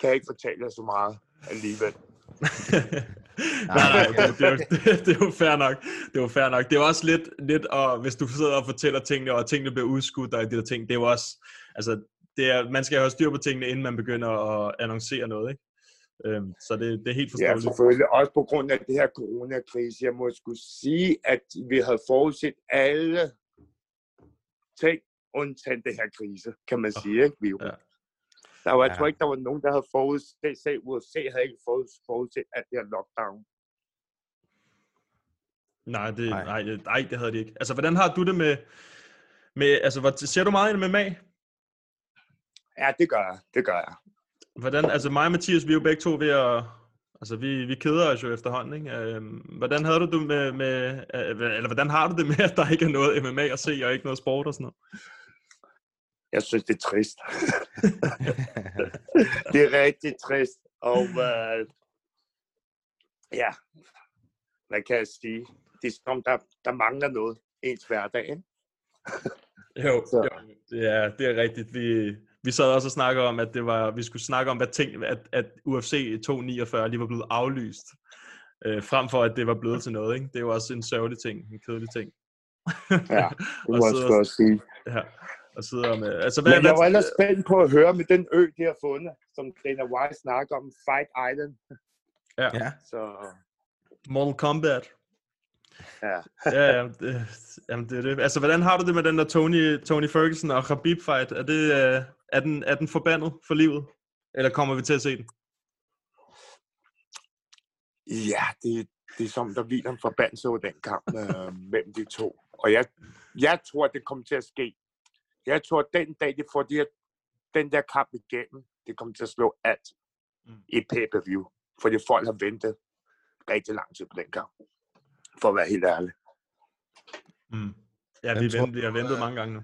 kan jeg ikke fortælle jer så meget alligevel. nej, nej, det, det, er jo, det, det er jo fair nok. Det er jo fair nok. Det er også lidt, lidt og hvis du sidder og fortæller tingene, og tingene bliver udskudt, og de der ting, det er jo også, altså, det er, man skal jo have styr på tingene, inden man begynder at annoncere noget, ikke? Øhm, så det, det er helt forståeligt. Ja, selvfølgelig. Også på grund af det her coronakrise. Jeg må skulle sige, at vi havde forudset alle ting, undtagen det her krise, kan man sige, ikke? Virus. Ja. Der var, jeg ja. tror ikke, der var nogen, der havde forudset, selv USA havde ikke forudset alt det her lockdown. Nej, det, nej. Nej, det, nej, det havde de ikke. Altså, hvordan har du det med, med altså, hvad, ser du meget med mag? Ja, det gør jeg, det gør jeg. Hvordan, altså mig og Mathias, vi er jo begge to ved at, altså vi, vi keder os jo efterhånden, ikke? Øhm, hvordan havde du det med, med, øh, eller hvordan har du det med, at der ikke er noget MMA at se, og ikke noget sport og sådan noget? Jeg synes, det er trist. det er rigtig trist. Og uh, ja, hvad kan jeg sige? Det er som, der, der mangler noget ens hverdag, ikke? jo, jo, det er, det er rigtigt. Vi, vi sad også og snakkede om, at det var, vi skulle snakke om, hvad ting, at, at UFC 249 lige var blevet aflyst, øh, frem for at det var blevet til noget. Ikke? Det er jo også en sørgelig ting, en kedelig ting. ja, det må jeg også sige. Ja, og sidder med... Altså, hvad, Men jeg var ellers spændt på at høre med den ø, de har fundet, som Dana White snakker om, Fight Island. Ja. ja. Så... Mortal Kombat. Ja. ja, ja det, jamen det er det. Altså, hvordan har du det med den der Tony, Tony Ferguson og Khabib fight? Er, det, uh, er, den, er den forbandet for livet? Eller kommer vi til at se den? Ja, det, det er som, der hviler en forbandelse over den kamp øh, mellem de to. Og jeg, jeg tror, det kommer til at ske. Jeg tror, at den dag, de får de her, den der kamp igennem, det kommer til at slå alt mm. i pay-per-view. Fordi folk har ventet rigtig lang tid på den kamp for at være helt ærlig. Mm. Ja, vi, vent, vi har ventet mange gange nu.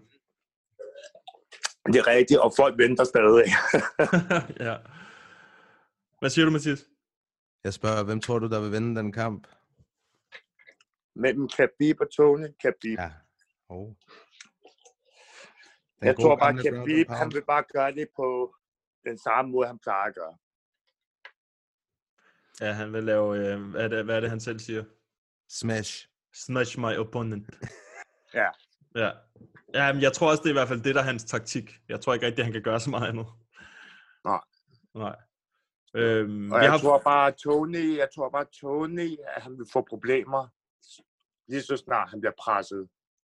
Det er rigtigt, og folk venter stadig. ja. Hvad siger du, Mathias? Jeg spørger, hvem tror du, der vil vinde den kamp? Mellem Khabib og Tony. Khabib. Ja. Oh. Jeg tror bare, Khabib, han vil bare gøre det på den samme måde, han plejer at gøre. Ja, han vil lave, øh, hvad, er det, hvad er det, han selv siger? Smash. Smash my opponent. Ja. Ja. Ja men jeg tror også, det er i hvert fald det, der er hans taktik. Jeg tror ikke rigtig, han kan gøre så meget andet. Nej. Nej. Øhm, Og vi jeg har... tror bare, Tony, jeg tror bare, Tony, at han vil få problemer, lige så snart han bliver presset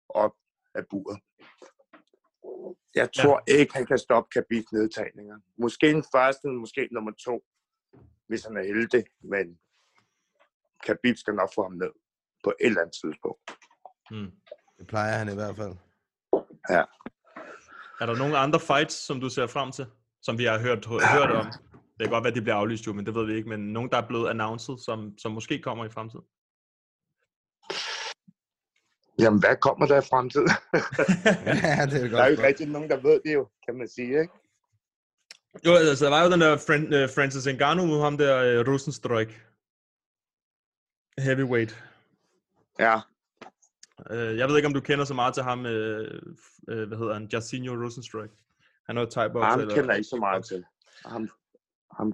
op af buret. Jeg tror ja. ikke, han kan stoppe Khabibs nedtagninger. Måske den første, måske nummer to, hvis han er heldig, men Khabib skal nok få ham ned på et eller andet tidspunkt. Hmm. Det plejer han i hvert fald. Ja. Er der nogle andre fights, som du ser frem til, som vi har hørt, hørt om? Det kan godt være, at de bliver aflyst jo, men det ved vi ikke. Men nogen, der er blevet announced, som, som måske kommer i fremtiden? Jamen, hvad kommer der i fremtiden? ja, det er godt. der er jo ikke rigtig nogen, der ved det jo, kan man sige, ikke? Jo, altså, der var jo den der Fran- uh, Francis Ngannou mod ham der uh, Rosenstruik. Heavyweight. Ja. Uh, jeg ved ikke, om du kender så meget til ham, uh, uh, hvad hedder han, Jairzinho Rosenstruik. Han er jo thai Ham kender jeg ikke så meget til. Ham, ham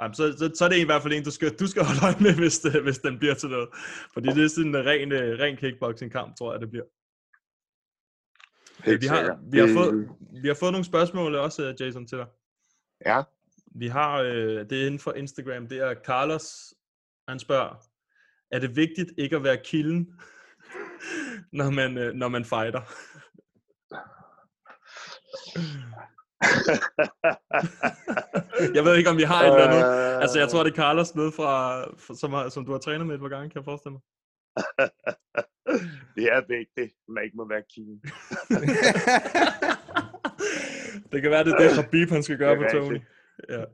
Jamen, så, så, så er det i hvert fald en, du skal, du skal holde øje med, hvis, det, hvis den bliver til noget. Fordi det er sådan en ren, øh, ren kickboxing-kamp, tror jeg, det bliver. Helt vi, har, vi, har fået, vi har fået nogle spørgsmål også, øh, Jason, til dig. Ja. Vi har, øh, det er inden for Instagram, det er Carlos, han spørger, er det vigtigt ikke at være kilden, når man, øh, når man fighter? jeg ved ikke, om vi har et eller andet. Altså, jeg tror, det er Carlos nede fra, som, har, som du har trænet med et par gange, kan jeg forestille mig. det er vigtigt, at man ikke må være kilden. Det kan være, det er det, Khabib, han skal gøre på Tony. Ja.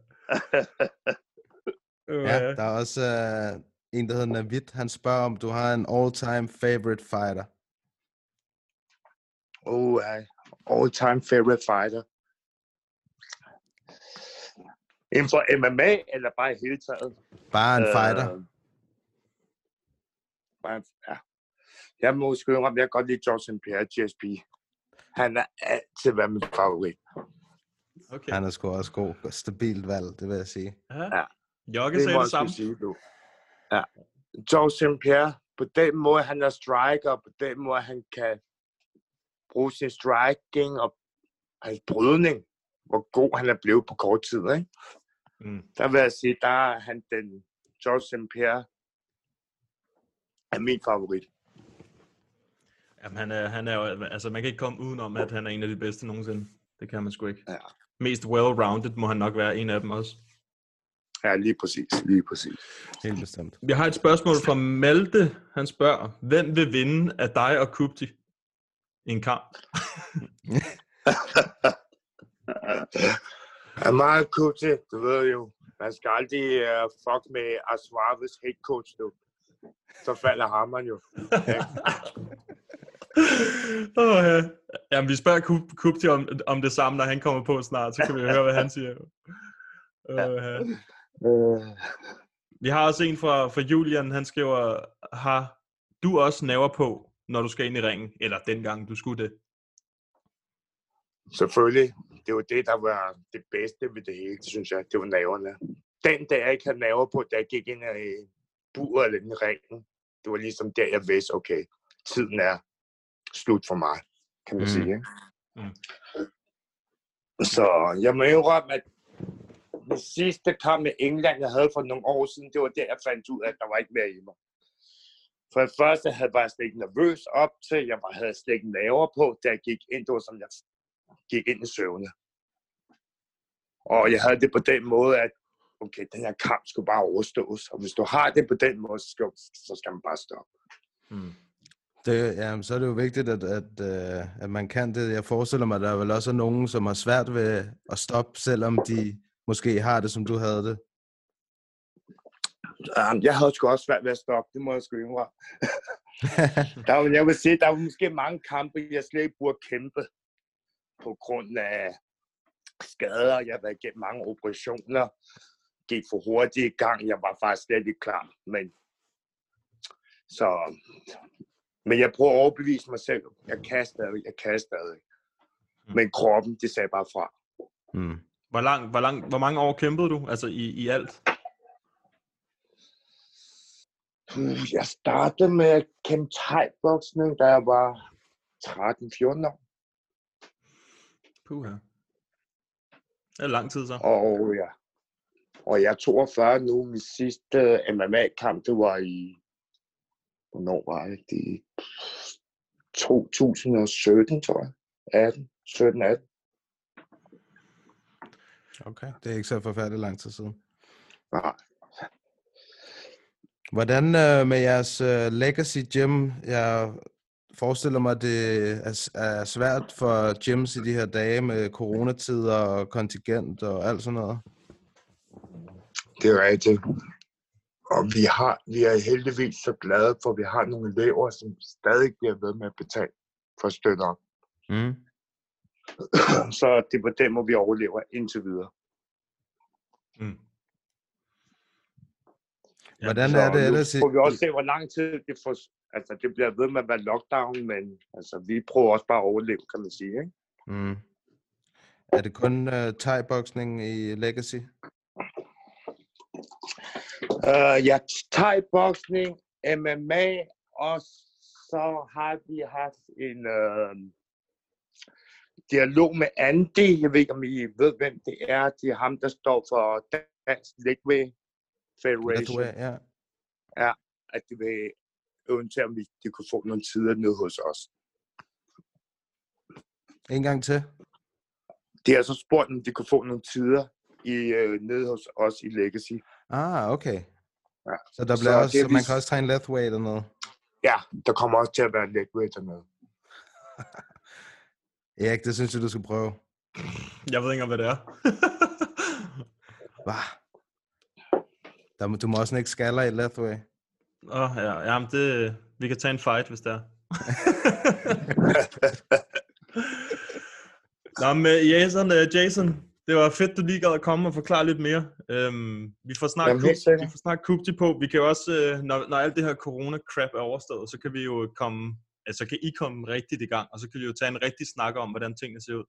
Øh, Ja, der er også uh, en, der hedder Navid. Han spørger, om du har en all-time favorite fighter. Oh, uh, all-time favorite fighter. Inden for MMA, eller bare i hele taget? Bare en fighter. Bare, en- ja. Jeg må skyde om, jeg kan godt lide St. Pierre, GSP. Han er altid været min favorit. Okay. Han er sgu også god. Stabilt valg, det vil jeg sige. Ja. Ja. Jokke Det sagde det jeg samme. sgu sige, du. Ja. George St. Pierre, på den måde, han er striker, og på den måde, han kan bruge sin striking og hans brydning, hvor god han er blevet på kort tid, ikke? Mm. Der vil jeg sige, der er han den George St. Pierre er min favorit. Jamen, han er, han er jo, altså man kan ikke komme udenom, at han er en af de bedste nogensinde. Det kan man sgu ikke. Ja. Mest well-rounded må han nok være en af dem også. Ja, lige præcis. Lige præcis. Helt bestemt. Vi har et spørgsmål fra Malte. Han spørger, hvem vil vinde af dig og Kupti i en kamp? er meget cool til, du ved jo. Man skal aldrig uh, fuck med Aswaves head coach, du. Så falder hammeren jo. oh, ja. Jamen, vi spørger Kup- Kupti om, om det samme, når han kommer på snart, så kan vi høre, hvad han siger. Uh, ja. Øh, Vi har også en fra, fra Julian, han skriver, har du også naver på, når du skal ind i ringen? Eller dengang du skulle det? selvfølgelig. Det var det, der var det bedste ved det hele, synes jeg. Det var naverne. Den dag, jeg ikke havde naver på, da jeg gik ind i buret eller i ringen, det var ligesom der, jeg vidste, okay, tiden er slut for mig, kan man Mm. mm. sige. Ikke? Mm. Så jeg må indrømme, at den sidste kamp med England, jeg havde for nogle år siden, det var der, jeg fandt ud af, at der var ikke mere i mig. For det første havde jeg bare slet ikke nervøs op til, jeg var, havde slet ikke laver på, da jeg gik ind, det var som jeg gik ind i søvne. Og jeg havde det på den måde, at okay, den her kamp skulle bare overstås. Og hvis du har det på den måde, så skal, så skal man bare stoppe. Mm. Det, ja, så er det jo vigtigt, at, at, øh, at man kan det. Jeg forestiller mig, at der er vel også er nogen, som har svært ved at stoppe, selvom de måske har det, som du havde det. Um, jeg havde sgu også svært ved at stoppe, det må jeg sgu indrømme. der, var- jeg vil sige, der var måske mange kampe, jeg slet ikke burde kæmpe. på grund af skader. Jeg har været igennem mange operationer. Gik for hurtigt i gang. Jeg var faktisk slet ikke klar. Men, så, men jeg prøver at overbevise mig selv. Jeg kan stadig, jeg kan stadig. Men kroppen, det sagde bare fra. Mm. Hvor, lang, hvor, lang, hvor mange år kæmpede du, altså i, i alt? Jeg startede med at kæmpe thai-boksning, da jeg var 13-14 år. Puh, Det er lang tid så. Og ja. Og jeg er 42 nu. Min sidste MMA-kamp, det var i... Hvornår var det? det? er 2017, tror jeg. 18. 17, 18. Okay, det er ikke så forfærdeligt lang tid siden. Nej. Hvordan øh, med jeres øh, legacy gym? Jeg forestiller mig, det er, er svært for gyms i de her dage med coronatider og kontingent og alt sådan noget. Det er rigtigt. Og vi, har, vi er heldigvis så glade for, at vi har nogle elever, som stadig bliver ved med at betale for at støtte op. Mm. Så det er på den måde, vi overlever indtil videre. Mm. Hvordan er det nu ellers? i- får vi også se, hvor lang tid det får... Altså, det bliver ved med at være lockdown, men altså, vi prøver også bare at overleve, kan man sige. Ikke? Mm. Er det kun uh, thai-boksning i legacy? Uh, ja, thai-boksning, MMA, og så har vi haft en uh, dialog med Andy. Jeg ved ikke, om I ved, hvem det er. Det er ham, der står for Dansk Ligway Federation. Lightweight, ja. Ja, at det vil eventuelt, om vi de kunne få nogle tider ned hos os. En gang til. De har så spurgt, om de kunne få nogle tider i, øh, nede hos os i Legacy. Ah, okay. Ja. Så der Så bliver det også, er så man vist- kan også træne Lightweight eller noget. Ja, der kommer også til at være lightweight dernede. Erik, det synes jeg, du skal prøve. Jeg ved ikke engang, hvad det er. Bah. Der må, du må også ikke skaller i Lightweight. Åh, oh, ja, jamen det, vi kan tage en fight, hvis det er. Nå, men Jason, uh, Jason, det var fedt, du lige gad at komme og forklare lidt mere. Um, vi får snart, Jamen, vi får snart Kupti på. Vi kan jo også, uh, når, når alt det her corona-crap er overstået, så kan vi jo komme, altså kan I komme rigtigt i gang, og så kan vi jo tage en rigtig snak om, hvordan tingene ser ud,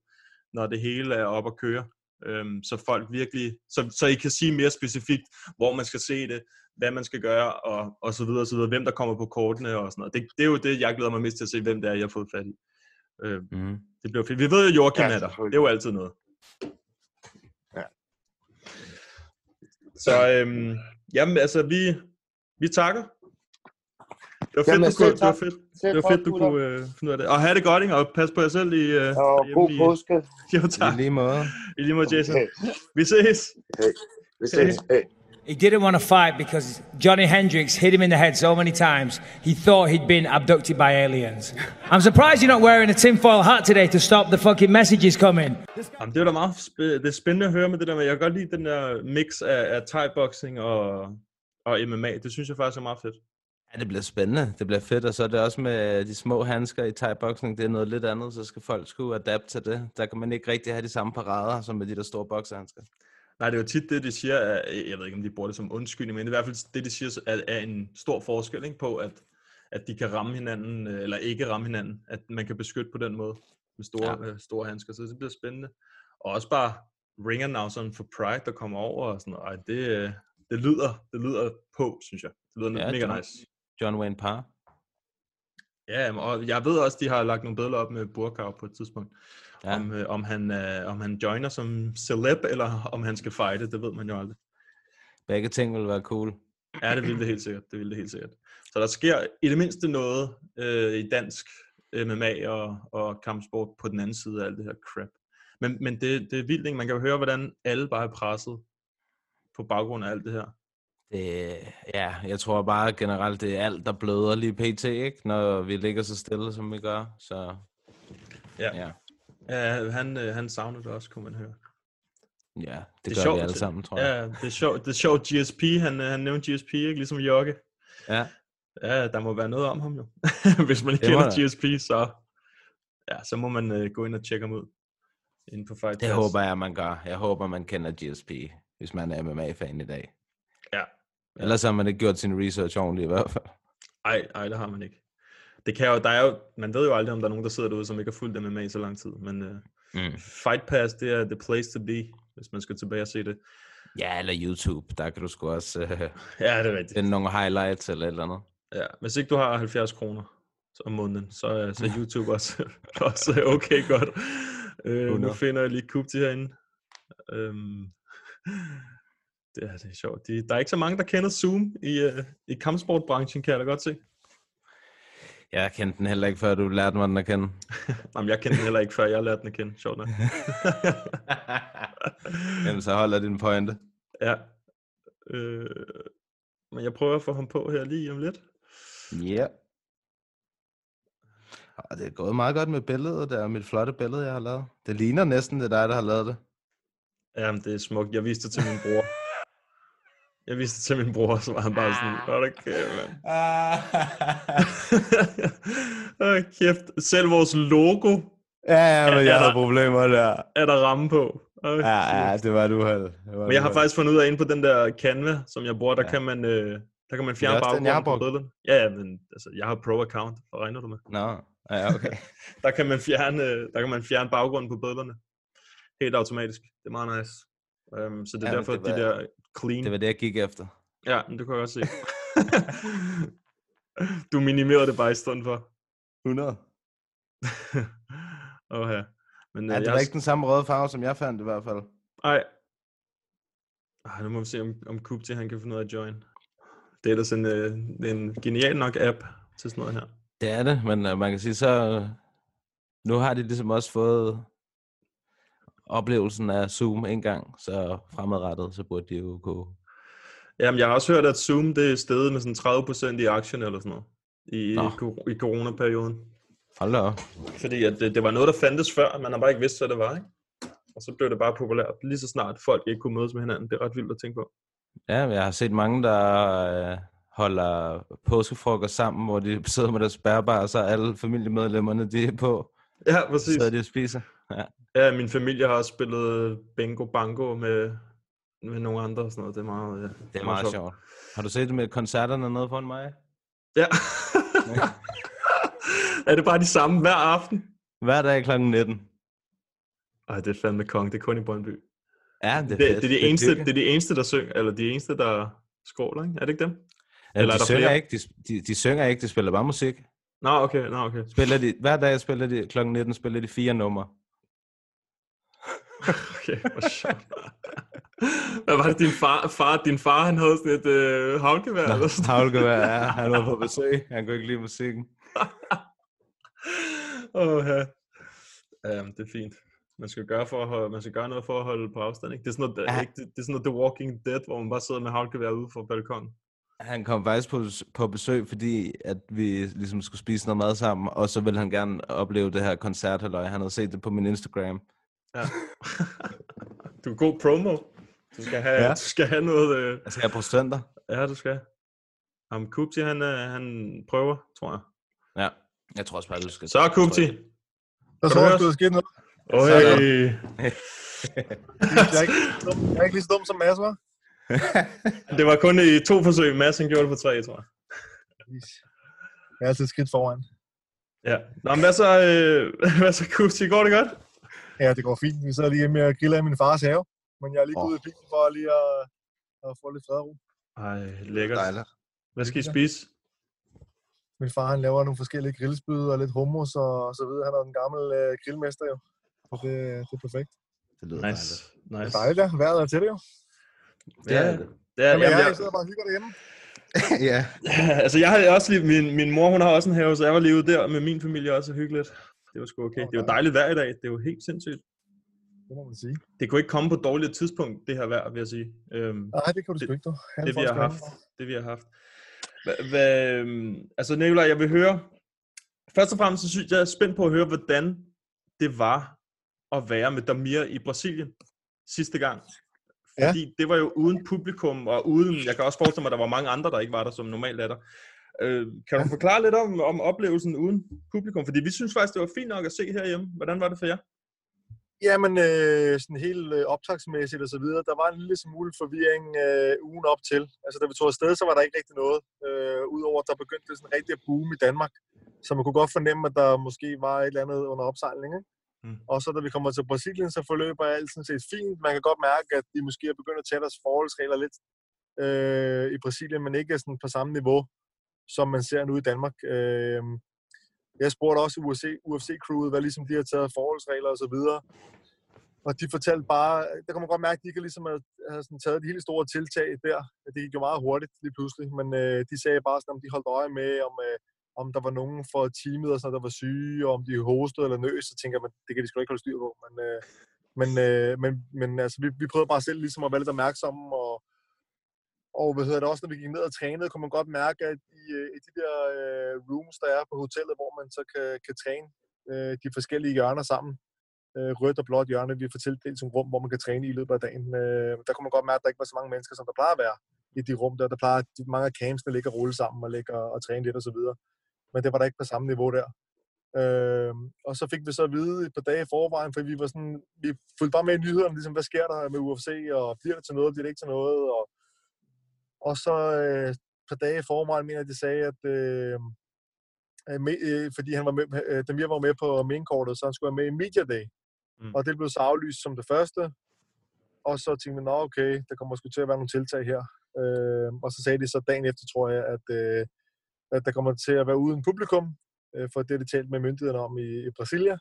når det hele er op at køre. Um, så folk virkelig, så, så I kan sige mere specifikt, hvor man skal se det, hvad man skal gøre, og, og så videre, og så videre, hvem der kommer på kortene og sådan noget. Det, det er jo det, jeg glæder mig mest til at se, hvem det er, jeg har fået fat i. Øh, mm. Det bliver fedt. Vi ved jo, Joachim Ja, er der. Det er jo altid noget. Ja. Så øhm, jamen, altså, vi, vi takker. Det var fedt, Jamen, du kunne, det var fedt, Selv det var fedt, du gutter. kunne øh, finde ud af det. Og have det godt, ikke? Og pas på jer selv i... Øh, Og god i- påske. Jo, I tak. lige måde. I lige måde, Jason. Okay. Vi ses. Vi ses. Hey. He didn't want to fight because Johnny Hendricks hit him in the head so many times, he thought he'd been abducted by aliens. I'm surprised you're not wearing a tinfoil hat today to stop the fucking messages coming. Jamen, det er da meget sp- det er spændende at høre med det der med, jeg kan godt lide den der mix af, af thai-boxing og, og MMA. Det synes jeg faktisk er meget fedt. Ja, det bliver spændende. Det bliver fedt, og så er det også med de små handsker i thai-boxing. Det er noget lidt andet, så skal folk skulle adapte til det. Der kan man ikke rigtig have de samme parader, som med de der store boksehandsker. Nej, det er jo tit det, de siger, er, jeg ved ikke, om de bruger det som undskyldning, men det er i hvert fald det, de siger, er, er en stor forskel ikke, på, at, at de kan ramme hinanden, øh, eller ikke ramme hinanden, at man kan beskytte på den måde med store, ja. store handsker, så det bliver spændende. Og også bare ringannounceren for Pride, der kommer over og sådan noget, Ej, det, øh, det, lyder, det lyder på, synes jeg. Det lyder ja, mega John, nice. John Wayne Parr. Ja, og jeg ved også, de har lagt nogle billeder op med Burkau på et tidspunkt. Ja. Om, øh, om, han, øh, om han joiner som celeb, eller om han skal fighte, det ved man jo aldrig. Begge ting vil være cool. Ja, det ville det helt sikkert. Det ville det helt sikkert. Så der sker i det mindste noget øh, i dansk MMA og, og kampsport på den anden side af alt det her crap. Men, men det, det er vildt, ikke? Man kan jo høre, hvordan alle bare er presset på baggrund af alt det her. Det, ja, jeg tror bare generelt, det er alt, der bløder lige pt, ikke? Når vi ligger så stille, som vi gør. Så Ja. ja, Ja, han, øh, han savner det også, kunne man høre. ja det, det gør vi alle sammen, tror jeg. Ja, det er sjovt, det er sjovt GSP, han, øh, han nævnte GSP, ikke? Ligesom Jokke. Ja. Ja, der må være noget om ham jo. Hvis man ikke kender der. GSP, så, ja, så må man øh, gå ind og tjekke ham ud. inde på Fight Det håber jeg, man gør. Jeg håber, man kender GSP, hvis man er MMA-fan i dag. Ja. Ellers har man ikke gjort sin research ordentligt i hvert fald. Ej, ej, det har man ikke. Det kan jo, der er jo, man ved jo aldrig, om der er nogen, der sidder derude, som ikke har fulgt MMA i så lang tid, men uh, Mm. Fight Pass, det er the place to be, hvis man skal tilbage og se det. Ja, eller YouTube. Der kan du sgu også uh, Ja, det er rigtigt. finde nogle highlights eller et eller andet. Ja, hvis ikke du har 70 kroner om måneden, så er så YouTube også, også okay godt. Øh, nu 100. finder jeg lige Kubti herinde. Øhm, det, er, det er sjovt. De, der er ikke så mange, der kender Zoom i, uh, i kampsportbranchen, kan jeg da godt se. Jeg kendte den heller ikke, før du lærte mig den at kende. Jamen, jeg kendte den heller ikke, før jeg lærte den at kende. Sjovt nok. Jamen, så holder din pointe. ja. Øh, men jeg prøver at få ham på her lige om lidt. Ja. Og det er gået meget godt med billedet der, mit flotte billede, jeg har lavet. Det ligner næsten, det er dig, der har lavet det. Jamen, det er smukt. Jeg viste det til min bror. Jeg viste det til min bror, så var han bare sådan, hold da kæft, mand. Åh, kæft. Selv vores logo Ja, ja, men Er jeg havde problemer der. er der ramme på. Åh, Ja, ja, det var et uheld. Det var Men jeg har faktisk fundet ud af, inde på den der Canva, som jeg bruger, der Ja. kan man... Øh, der kan man fjerne har baggrunden på billederne. Ja, ja, men altså, jeg har pro-account, hvad regner du med? Nå, ja, okay. Der kan man fjerne, øh, der kan man fjerne baggrunden på billederne. Helt automatisk. Det er meget nice. Um, så det er Ja, derfor, det de var- der clean... Det var det, jeg gik efter. Ja, men det kan jeg godt se. du minimerede det bare i stedet for. 100. Åh ja. Men, Ja, øh, det jeg var ikke den samme røde farve, som jeg fandt i hvert fald. Ej. Ej, nu må vi se, om, om Kubti han kan finde ud af at join. Det er ellers en, øh, en genial nok app til sådan noget her. Det er det, men uh, man kan sige så... Uh, nu har de ligesom også fået oplevelsen af Zoom en gang, så fremadrettet, så burde de jo kunne... Jamen, jeg har også hørt, at Zoom det er steget med sådan 30% i aktien eller sådan noget. I, Nå. i, coronaperioden. Hold da op. Fordi at det, det var noget, der fandtes før, man har bare ikke vidst, hvad det var, ikke? Og så blev det bare populært, lige så snart folk ikke kunne mødes med hinanden. Det er ret vildt at tænke på. Ja, jeg har set mange, der uh, holder påskefrokost sammen, hvor de sidder med deres bærbare, og så alle familiemedlemmerne, de er på. Ja, præcis. Så de og spiser. Ja. Ja, min familie har også spillet bingo bango med, med nogle andre og sådan noget. Det er meget, ja, Det er meget sjovt. Har du set det med koncerterne nede foran mig? Ja. er det bare de samme hver aften? Hver dag kl. 19. Ej, det er fandme kong. Det er kun i Brøndby. Ja, Det, det, det, det, er de eneste, det er de eneste, der synger, eller de eneste, der skråler, ikke? Er det ikke dem? Ja, eller er de, der synger flere? ikke, de, de, de synger ikke, de spiller bare musik. Nå, okay, nå, okay. Spiller de, hver dag spiller de, kl. 19 spiller de fire numre. Okay, hvor sjovt. Hvad var det, din far, far, din far han havde sådan et øh, havlgevær? eller sådan? Havlgevær, ja, han var på besøg. Han kunne ikke lide musikken. Åh, ja. Um, det er fint. Man skal, gøre for at holde, man skal gøre noget for at holde på afstand, ikke? Det er sådan noget, Ja. ikke? Det, det er sådan noget The Walking Dead, hvor man bare sidder med havlgevær ude for balkonen. Han kom faktisk på, på besøg, fordi at vi ligesom skulle spise noget mad sammen, og så ville han gerne opleve det her koncert, Han havde set det på min Instagram. Ja. du er god promo. Du skal have, ja. Du skal have noget... Øh... Jeg skal have procenter. Ja, du skal. Ham Kupti, han, øh, han prøver, tror jeg. Ja, jeg tror også bare, du skal... Så Kupti. Der så du også, os? der sket noget. Øj. Jeg er jeg er ikke lige så dum som Mads, var. Det var kun i to forsøg. Mads, han gjorde det på tre, tror jeg. Jeg er altid et skridt foran. Ja. Nå, men hvad så, øh, hvad så Kupti? Går det godt? Ja, det går fint. Vi sidder lige hjemme og griller i min fars have. Men jeg er lige gået ud i bilen for lige at, at få lidt fred og ro. Ej, lækkert. Dejligt. Hvad skal I spise? Min far han laver nogle forskellige grillspyd og lidt hummus og så videre. Han er den gamle øh, grillmester jo. Det, det er perfekt. Det lyder Nice. Det er Nice. dejligt, ja. Vejret er til det jo. Det er det. Det er, Jamen, jamen, jeg, jeg, sidder bare og hygger derhjemme. ja. altså, jeg har også lige, min, min mor, hun har også en have, så jeg var lige ude der med min familie også hyggeligt. Det var sgu okay. Det er jo dejligt vejr i dag. Det er jo helt sindssygt. Det må man sige. Det kunne ikke komme på et dårligt tidspunkt, det her vejr, vil jeg sige. Øhm, Nej, det kan du sgu ikke, du. Alle det vi har haft. Det vi har haft. Hva, hva, øhm, altså Nicolaj, jeg vil høre, først og fremmest så synes jeg, jeg er spændt på at høre, hvordan det var at være med Damir i Brasilien sidste gang. Ja. Fordi det var jo uden publikum, og uden, jeg kan også forestille mig, at der var mange andre, der ikke var der, som normalt er der. Øh, kan du forklare lidt om, om oplevelsen uden publikum? Fordi vi synes faktisk, det var fint nok at se herhjemme. Hvordan var det for jer? Jamen, øh, sådan helt øh, optagsmæssigt og så videre, der var en lille smule forvirring øh, ugen op til. Altså, da vi tog afsted, så var der ikke rigtig noget. Øh, Udover, at der begyndte det sådan rigtig at boom i Danmark. Så man kunne godt fornemme, at der måske var et eller andet under opsejling. Ikke? Mm. Og så da vi kommer til Brasilien, så forløber alt sådan set fint. Man kan godt mærke, at de måske er begyndt at tage deres forholdsregler lidt øh, i Brasilien, men ikke sådan på samme niveau, som man ser nu i Danmark. Øh, jeg spurgte også UFC, UFC-crewet, hvad ligesom de har taget forholdsregler og så videre. Og de fortalte bare, der kan man godt mærke, at de ikke ligesom har have sådan taget de helt store tiltag der. Det gik jo meget hurtigt lige pludselig, men øh, de sagde bare sådan, om de holdt øje med, om, øh, om der var nogen for teamet, og sådan, der var syge, og om de hostede eller nøs, så tænker man, det kan de sgu ikke holde styr på. Men, øh, men, øh, men, men altså, vi, vi prøvede bare selv ligesom at være lidt opmærksomme, og, og hvad hedder det, også når vi gik ned og trænede, kunne man godt mærke, at i, øh, i de der øh, rooms, der er på hotellet, hvor man så kan, kan træne øh, de forskellige hjørner sammen, øh, rødt og blåt hjørne, vi får tildelt som rum, hvor man kan træne i løbet af dagen. Øh, der kunne man godt mærke, at der ikke var så mange mennesker, som der plejer at være i de rum der. Der plejer de, mange af campsene ligger og rulle sammen og ligger og træne lidt og så videre. Men det var der ikke på samme niveau der. Øh, og så fik vi så at vide et par dage i forvejen, for vi var sådan, vi fulgte bare med i nyhederne, ligesom, hvad sker der med UFC, og bliver det til noget, bliver det ikke til noget, og, og så øh, et par dage i forvejen, mener jeg, de sagde, at øh, øh, me, øh, fordi han var med, øh, Demir var med på mainkortet, så han skulle være med i Media Day. Mm. Og det blev så aflyst som det første. Og så tænkte vi, nå okay, der kommer sgu til at være nogle tiltag her. Øh, og så sagde de så dagen efter, tror jeg, at, øh, at der kommer til at være uden publikum, øh, for det er det talt med myndighederne om i, i Brasilia.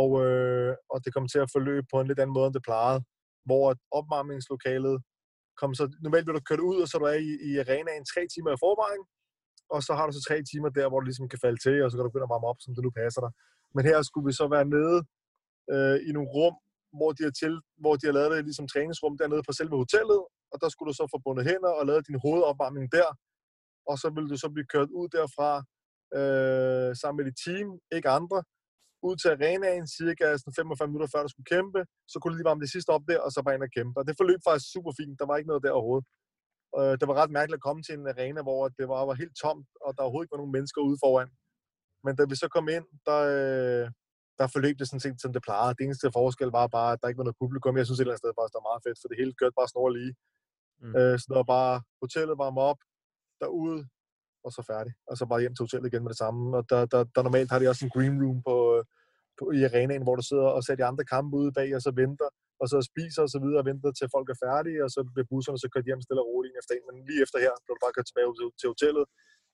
Og, øh, og det kommer til at forløbe på en lidt anden måde, end det plejede. Hvor opvarmningslokalet kom så, normalt bliver du kørt ud, og så er du er i, i arenaen tre timer i forvejen, og så har du så tre timer der, hvor du ligesom kan falde til, og så kan du begynde at varme op, som det nu passer dig. Men her skulle vi så være nede øh, i nogle rum, hvor de, har til, hvor de har lavet det ligesom træningsrum dernede på selve hotellet, og der skulle du så få bundet hænder og lavet din hovedopvarmning der, og så ville du så blive kørt ud derfra øh, sammen med dit team, ikke andre, ud til arenaen, cirka sådan 45 minutter før du skulle kæmpe, så kunne du lige varme det sidste op der, og så bare ind og kæmpe. Og det forløb faktisk super fint, der var ikke noget der overhovedet. Øh, det var ret mærkeligt at komme til en arena, hvor det var, var helt tomt, og der overhovedet ikke var nogen mennesker ude foran. Men da vi så kom ind, der, øh, der forløb det sådan set, som det plejede. Det eneste forskel var bare, at der ikke var noget publikum. Jeg synes et eller andet sted faktisk, det var meget fedt, for det hele kørte bare snor lige. Mm. Øh, så der var bare hotellet varme op, derude, og så færdig. Og så bare hjem til hotellet igen med det samme. Og der, der, der normalt har de også en green room på, på, i arenaen, hvor du sidder og ser de andre kampe ude bag, og så venter, og så spiser og så videre, og venter til folk er færdige, og så bliver busserne så kørt hjem stille og roligt efter en. Men lige efter her, bliver du bare kørt tilbage til, til hotellet,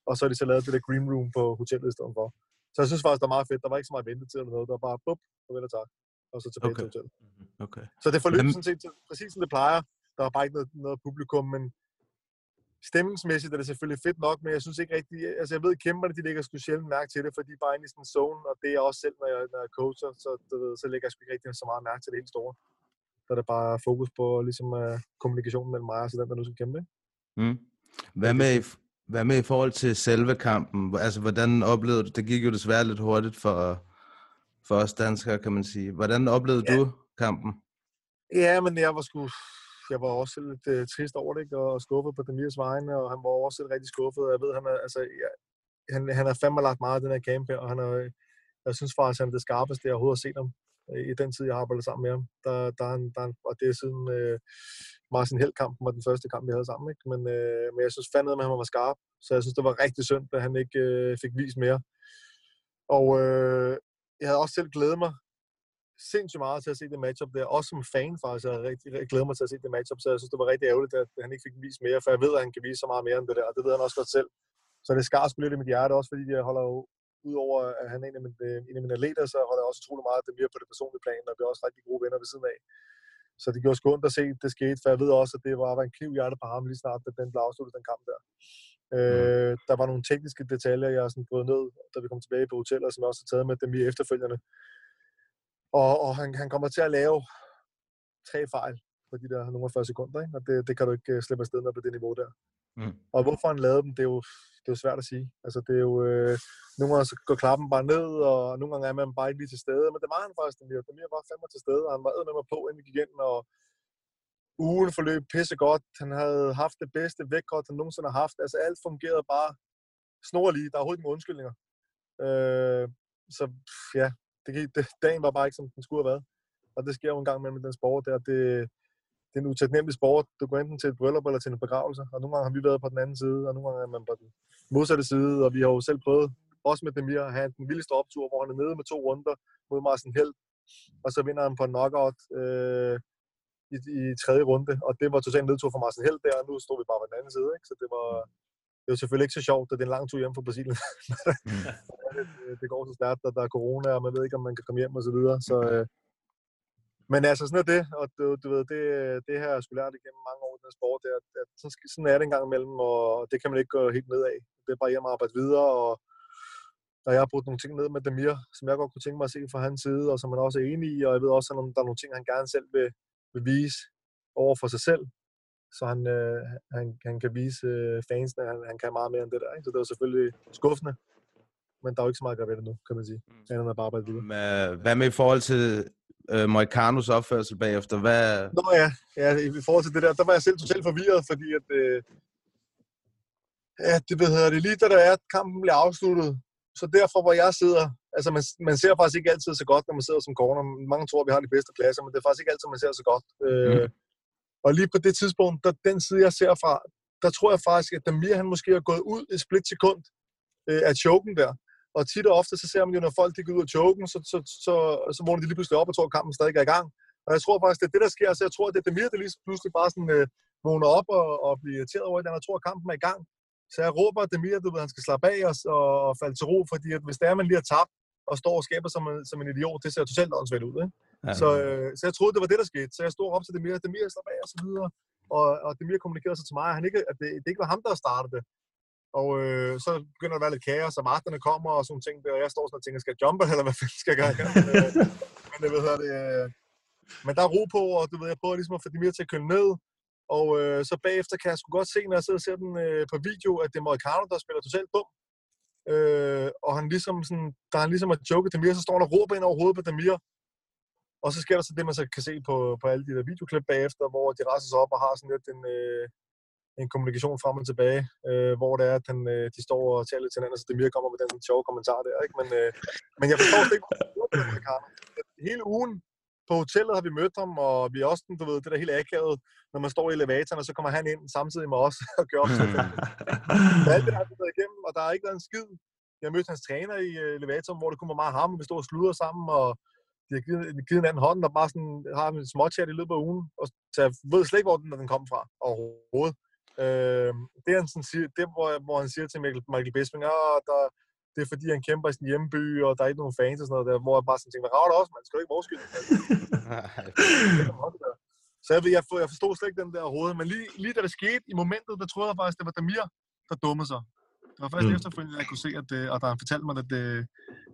og så er de så lavet det der green room på hotellet i stedet for. Så jeg synes faktisk, det var meget fedt. Der var ikke så meget ventetid eller noget. Der var bare bup, og vel og tak. Og så tilbage Okay. til hotellet. Okay. Så det forløb sådan set præcis som det plejer. Der var bare ikke noget, noget publikum, men stemningsmæssigt er det selvfølgelig fedt nok, men jeg synes ikke rigtig, altså jeg ved, kæmperne, de lægger sgu sjældent mærke til det, fordi de er bare inde i sådan en zone, og det er også selv, når jeg, når jeg coacher, så, du ved, så lægger jeg sgu ikke rigtig så meget mærke til det helt store. Så er der bare fokus på ligesom uh, kommunikationen mellem mig og så den, der nu skal kæmpe. Mm. Hvad med, i hvad med i forhold til selve kampen? Altså, hvordan oplevede du, det gik jo desværre lidt hurtigt for, for os danskere, kan man sige. Hvordan oplevede Ja. du kampen? Ja, men jeg var sgu, jeg var også lidt øh, trist over det, ikke? og skuffet på Demirs vegne, og han var også lidt rigtig skuffet. Jeg ved, han er, altså, jeg, han, han har fandme lagt meget af den her camp her, og han er, jeg synes faktisk, han er det skarpeste, jeg overhovedet har set ham øh, i den tid, jeg har arbejdet sammen med ham. Der, der, han, der, og det er siden øh, Martin Held-kampen var den første kamp, vi havde sammen. Ikke? Men, øh, men jeg synes fandme, at han var skarp, så jeg synes, det var rigtig synd, at han ikke øh, fik vist mere. Og øh, jeg havde også selv glædet mig sindssygt meget til at se det matchup der. Også som fan faktisk, jeg rigtig, rigtig glædet mig til at se det matchup, så jeg synes, det var rigtig ærgerligt, at han ikke fik vist mere, for jeg ved, at han kan vise så meget mere end det der, og det ved han også godt selv. Så det skar sgu lidt i mit hjerte, også fordi jeg holder jo, udover at han er en af mine, øh, en af mine atleter, så holder jeg også utrolig meget af det mere på det personlige plan, og vi er også rigtig gode venner ved siden af. Så det gjorde sgu ondt at se, det skete, for jeg ved også, at det var, var en kniv i hjertet på ham lige snart, da den blev afsluttet, den kamp der. Øh, der var nogle tekniske detaljer, jeg sådan brød ned, da vi kom tilbage på hotellet, som jeg også har taget med dem i efterfølgende. Og, og han, han kommer til at lave tre fejl på de der nogle 40 sekunder, ikke? og det, det kan du ikke øh, slippe afsted med på det niveau der. Mm. Og hvorfor han lavede dem, det er jo, det er jo svært at sige. Altså, det er jo, øh, nogle gange så går klappen bare ned, og nogle gange er man bare ikke lige til stede, men det var han faktisk, Demir. Demir var fandme til stede, og han var med mig på, inden vi gik ind, og ugen forløb pisse godt. Han havde haft det bedste vækkort, han nogensinde har haft. Altså, alt fungerede bare snorlige. Der er overhovedet ingen undskyldninger. Øh, så ja, det, gik- det, dagen var bare ikke, som den skulle have været. og det sker jo en gang imellem den sport der. Det, det er en utaknemmelig sport. Du går enten til et bryllup eller til en begravelse, og nogle gange har vi været på den anden side, og nogle gange er man på den modsatte side, og vi har jo selv prøvet, også med Demir, at have den vildeste optur, hvor han er nede med to runder mod Marcin Held, og så vinder han på knockout øh, i, i tredje runde, og det var totalt nedtur for Marcin Held der, og nu stod vi bare på den anden side, ikke? så det var, det var selvfølgelig ikke så sjovt, at det er en lang tur hjem fra Brasilien. det, det, går så stærkt, at der er corona, og man ved ikke, om man kan komme hjem og så videre. Så, øh, men altså, sådan er det, og du, du ved, det, det har jeg skulle lært igennem mange år i den sport, det er, at, at sådan, sådan er det en gang imellem, og det kan man ikke gå helt ned af. Det er bare hjem og arbejde videre, og, og jeg har brugt nogle ting ned med Demir, som jeg godt kunne tænke mig at se fra hans side, og som man også er enig i, og jeg ved også, at der er nogle ting, han gerne selv vil, vil vise over for sig selv, så han, øh, han, han kan vise øh, fansene, han, han kan meget mere end det der. Ikke? Så det var selvfølgelig skuffende, men der er jo ikke så meget at gøre ved det nu, kan man sige. Mm. Andet bare arbejde videre. Hvad, hvad med i forhold til øh, Moicanos opførsel bagefter? Hvad, Nå ja, ja, i forhold til det der, der var jeg selv totalt forvirret, fordi at, øh, ja, det ved jeg, det lige da der er, at kampen bliver afsluttet, så derfor, hvor jeg sidder, altså man, man ser faktisk ikke altid så godt, når man sidder som corner. Mange tror, vi har de bedste pladser, men det er faktisk ikke altid, man ser så godt. Øh, og lige på det tidspunkt, der, den side, jeg ser fra, der tror jeg faktisk, at Damir, han måske har gået ud et split sekund øh, af choken der. Og tit og ofte, så ser man jo, når folk de går ud af choken, så, så, så, så vågner de lige pludselig op og tror, at kampen stadig er i gang. Og jeg tror faktisk, det er det, der sker. Så jeg tror, at det er Damir, der lige pludselig bare sådan, øh, vågner op og, og bliver irriteret over at han tror, at kampen er i gang. Så jeg råber at Demir, du ved, han skal slappe af og, og, og falde til ro, fordi at hvis det er, man lige har tabt og står og skaber som en, som en idiot, det ser totalt åndssvagt ud. Ikke? Ja. Så, øh, så jeg troede, det var det, der skete. Så jeg stod op til Demir, Demir slap af og så videre. Og, og Demir kommunikerede så til mig, at, han ikke, at det, det ikke var ham, der startede det. Og øh, så begynder der at være lidt kaos, og magterne kommer og sådan ting, der, og jeg står sådan og tænker, skal jeg jumpe, eller hvad fanden skal jeg gøre? Øh, men det, ved jeg, det, øh, men der er ro på, og du ved, jeg prøver ligesom at få Demir til at køle ned, og øh, så bagefter kan jeg sgu godt se, når jeg sidder og ser den øh, på video, at det er Moricano, der spiller totalt dum. Øh, og han ligesom sådan, der han ligesom har joket Demir, så står han og råber ind over hovedet på Demir. Og så sker der så det, man så kan se på, på alle de der videoklip bagefter, hvor de rejser sig op og har sådan lidt en, øh, en kommunikation frem og tilbage, øh, hvor det er, at han, øh, de står og taler lidt til hinanden, så Demir kommer med den sjove kommentar der. Ikke? Men, øh, men jeg forstår slet ikke, hvorfor det er Hele ugen på hotellet har vi mødt ham, og vi er også, du ved, det der helt akavet, når man står i elevatoren, og så kommer han ind samtidig med os og gør op til alt det har vi været igennem, og der har ikke været en skid. Jeg har mødt hans træner i øh, elevatoren, hvor det kun var meget ham, og vi stod og sludrer sammen, og de har givet, givet hinanden hånden, og bare sådan, har en småchat i løbet af ugen, og så jeg ved slet ikke, hvor den, den kom fra overhovedet. Øh, det, han sådan siger, det hvor, hvor han siger til Michael, Michael Bisping, ah, der, det er fordi, han kæmper i sin hjemby, og der er ikke nogen fans og sådan noget der, hvor jeg bare sådan tænker, hvad rager også, man? Skal du ikke vores skyld? Så jeg, jeg, jeg forstod slet ikke den der overhovedet, men lige, lige da det skete i momentet, der troede jeg faktisk, det var Damir, der dummede sig. Det var først Mm. efterfølgende, at jeg kunne se, at, det, at der han fortalte mig, at det,